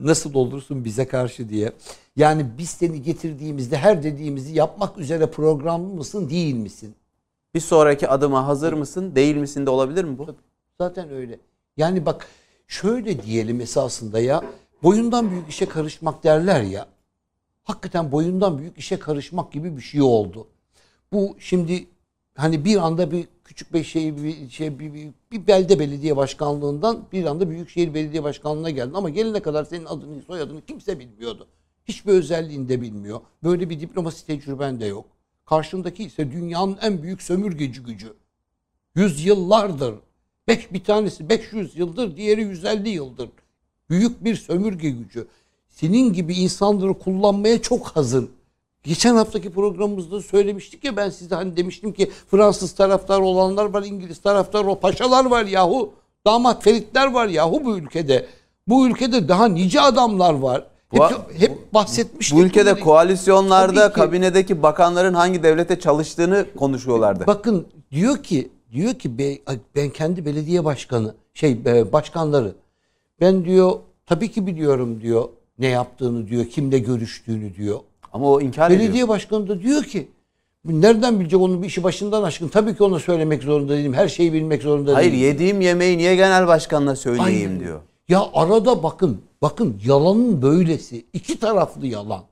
Nasıl olursun bize karşı diye. Yani biz seni getirdiğimizde her dediğimizi yapmak üzere programlı mısın değil misin? Bir sonraki adıma hazır mısın, değil misin de olabilir mi bu? Zaten öyle. Yani bak şöyle diyelim esasında ya boyundan büyük işe karışmak derler ya. Hakikaten boyundan büyük işe karışmak gibi bir şey oldu. Bu şimdi hani bir anda bir küçük bir şey bir şey bir, bir, bir belde belediye başkanlığından bir anda büyükşehir belediye başkanlığına geldin ama gelene kadar senin adını soyadını kimse bilmiyordu. Hiçbir özelliğini de bilmiyor. Böyle bir diplomasi tecrüben de yok. Karşındaki ise dünyanın en büyük sömürgeci gücü. Yüzyıllardır. Beş, bir tanesi 500 yıldır, diğeri 150 yıldır. Büyük bir sömürge gücü. Senin gibi insanları kullanmaya çok hazır. Geçen haftaki programımızda söylemiştik ya ben size hani demiştim ki Fransız taraftar olanlar var, İngiliz taraftar o paşalar var yahu. Damat Feritler var yahu bu ülkede. Bu ülkede daha nice adamlar var. Hep, Bu- hep bahsetmiştik. Bu ülkede bunları. koalisyonlarda ki. kabinedeki bakanların hangi devlete çalıştığını konuşuyorlardı. Bakın diyor ki diyor ki be- ben kendi belediye başkanı şey başkanları ben diyor tabii ki biliyorum diyor ne yaptığını diyor kimle görüştüğünü diyor. Ama o inkar ediyor. Belediye başkanı da diyor ki nereden bilecek onun bir işi başından aşkın tabii ki ona söylemek zorunda değilim her şeyi bilmek zorunda Hayır değilim. yediğim yemeği niye genel başkanla söyleyeyim Aynen. diyor. Ya arada bakın bakın yalanın böylesi iki taraflı yalan.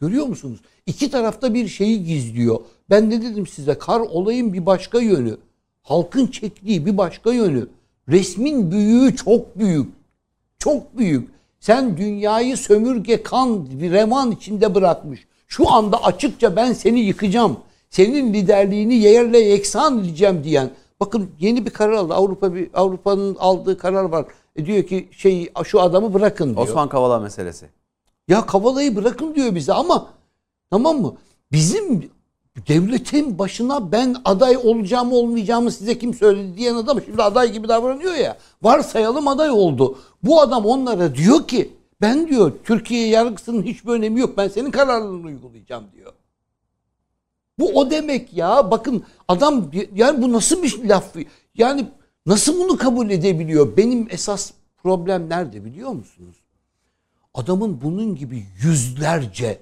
Görüyor musunuz? İki tarafta bir şeyi gizliyor. Ben ne dedim size? Kar olayın bir başka yönü. Halkın çektiği bir başka yönü. Resmin büyüğü çok büyük. Çok büyük. Sen dünyayı sömürge kan bir revan içinde bırakmış. Şu anda açıkça ben seni yıkacağım. Senin liderliğini yerle yeksan edeceğim diyen. Bakın yeni bir karar aldı. Avrupa bir Avrupa'nın aldığı karar var. E diyor ki şey şu adamı bırakın diyor. Osman Kavala meselesi. Ya Kavala'yı bırakın diyor bize ama tamam mı? Bizim devletin başına ben aday olacağımı olmayacağımı size kim söyledi diyen adam şimdi aday gibi davranıyor ya. Varsayalım aday oldu. Bu adam onlara diyor ki ben diyor Türkiye yargısının hiçbir önemi yok. Ben senin kararlarını uygulayacağım diyor. Bu o demek ya. Bakın adam yani bu nasıl bir laf? Yani nasıl bunu kabul edebiliyor? Benim esas problem nerede biliyor musunuz? Adamın bunun gibi yüzlerce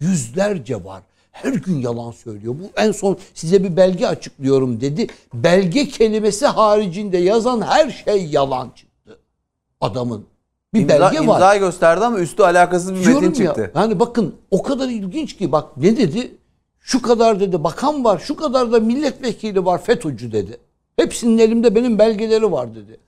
yüzlerce var. Her gün yalan söylüyor. Bu en son size bir belge açıklıyorum dedi. Belge kelimesi haricinde yazan her şey yalan çıktı. Adamın. Bir İmza, belge var. imzayı gösterdi ama üstü alakasız bir Diyorum metin ya, çıktı. Yani bakın o kadar ilginç ki bak ne dedi? Şu kadar dedi bakan var, şu kadar da milletvekili var FETÖ'cü dedi. Hepsinin elimde benim belgeleri var dedi.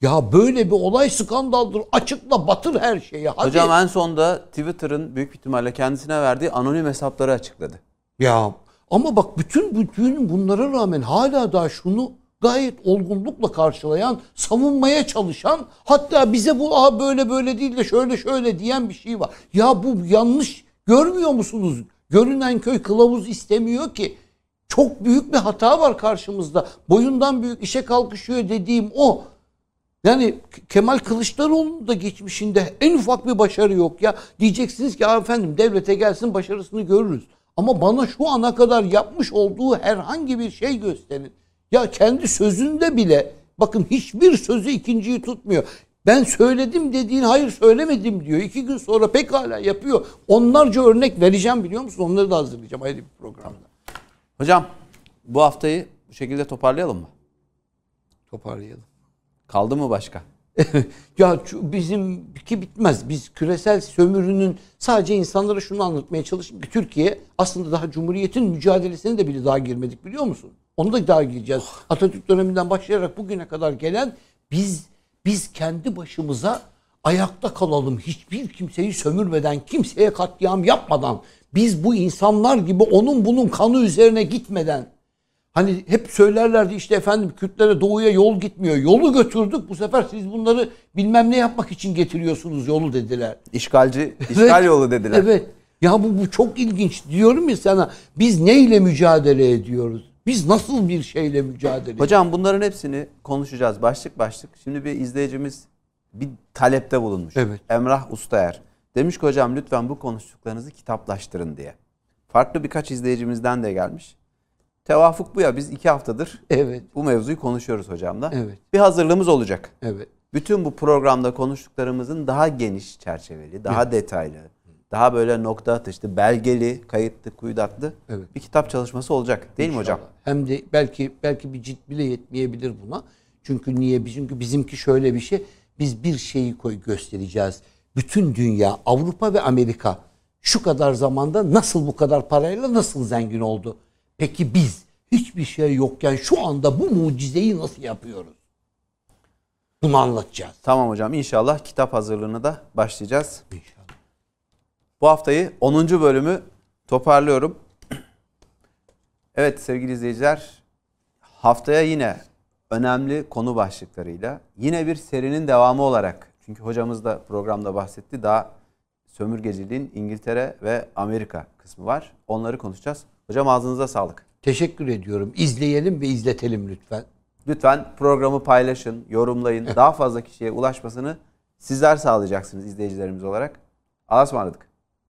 Ya böyle bir olay skandaldır. Açıkla batır her şeyi. Hadi. Hocam en sonda Twitter'ın büyük ihtimalle kendisine verdiği anonim hesapları açıkladı. Ya ama bak bütün bütün bunlara rağmen hala daha şunu gayet olgunlukla karşılayan, savunmaya çalışan, hatta bize bu Aa, böyle böyle değil de şöyle şöyle diyen bir şey var. Ya bu yanlış görmüyor musunuz? Görünen köy kılavuz istemiyor ki. Çok büyük bir hata var karşımızda. Boyundan büyük işe kalkışıyor dediğim o. Yani Kemal Kılıçdaroğlu'nun da geçmişinde en ufak bir başarı yok ya. Diyeceksiniz ki "Aa, efendim devlete gelsin başarısını görürüz. Ama bana şu ana kadar yapmış olduğu herhangi bir şey gösterin. Ya kendi sözünde bile bakın hiçbir sözü ikinciyi tutmuyor. Ben söyledim dediğin hayır söylemedim diyor. İki gün sonra pekala yapıyor. Onlarca örnek vereceğim biliyor musun? Onları da hazırlayacağım ayrı bir programda. Hocam bu haftayı bu şekilde toparlayalım mı? Toparlayalım. Kaldı mı başka? ya bizimki bitmez. Biz küresel sömürünün sadece insanlara şunu anlatmaya çalıştık ki Türkiye aslında daha Cumhuriyet'in mücadelesine de bile daha girmedik biliyor musun? Onu da daha gireceğiz. Atatürk döneminden başlayarak bugüne kadar gelen biz biz kendi başımıza ayakta kalalım. Hiçbir kimseyi sömürmeden, kimseye katliam yapmadan, biz bu insanlar gibi onun bunun kanı üzerine gitmeden Hani hep söylerlerdi işte efendim Kürtlere doğuya yol gitmiyor. Yolu götürdük bu sefer siz bunları bilmem ne yapmak için getiriyorsunuz yolu dediler. İşgalci, işgal yolu dediler. Evet. Ya bu, bu çok ilginç. Diyorum ya sana biz neyle mücadele ediyoruz? Biz nasıl bir şeyle mücadele ediyoruz? Hocam bunların hepsini konuşacağız başlık başlık. Şimdi bir izleyicimiz bir talepte bulunmuş. Evet. Emrah Ustayer. Demiş ki hocam lütfen bu konuştuklarınızı kitaplaştırın diye. Farklı birkaç izleyicimizden de gelmiş. Tevafuk bu ya biz iki haftadır Evet. bu mevzuyu konuşuyoruz hocamla. Evet. Bir hazırlığımız olacak. Evet. Bütün bu programda konuştuklarımızın daha geniş çerçeveli, daha detaylı, daha böyle nokta atışlı, belgeli, kayıtlı, kuyudatlı Evet. bir kitap çalışması olacak. Değil mi hocam? İnşallah. Hem de belki belki bir cilt bile yetmeyebilir buna. Çünkü niye? Çünkü bizimki şöyle bir şey. Biz bir şeyi koy göstereceğiz. Bütün dünya, Avrupa ve Amerika şu kadar zamanda nasıl bu kadar parayla nasıl zengin oldu? Peki biz hiçbir şey yokken şu anda bu mucizeyi nasıl yapıyoruz? Bunu anlatacağız. Tamam hocam inşallah kitap hazırlığına da başlayacağız. İnşallah. Bu haftayı 10. bölümü toparlıyorum. Evet sevgili izleyiciler haftaya yine önemli konu başlıklarıyla yine bir serinin devamı olarak çünkü hocamız da programda bahsetti daha sömürgeciliğin İngiltere ve Amerika kısmı var. Onları konuşacağız. Hocam ağzınıza sağlık. Teşekkür ediyorum. İzleyelim ve izletelim lütfen. Lütfen programı paylaşın, yorumlayın. Daha fazla kişiye ulaşmasını sizler sağlayacaksınız izleyicilerimiz olarak. Allah'a ısmarladık.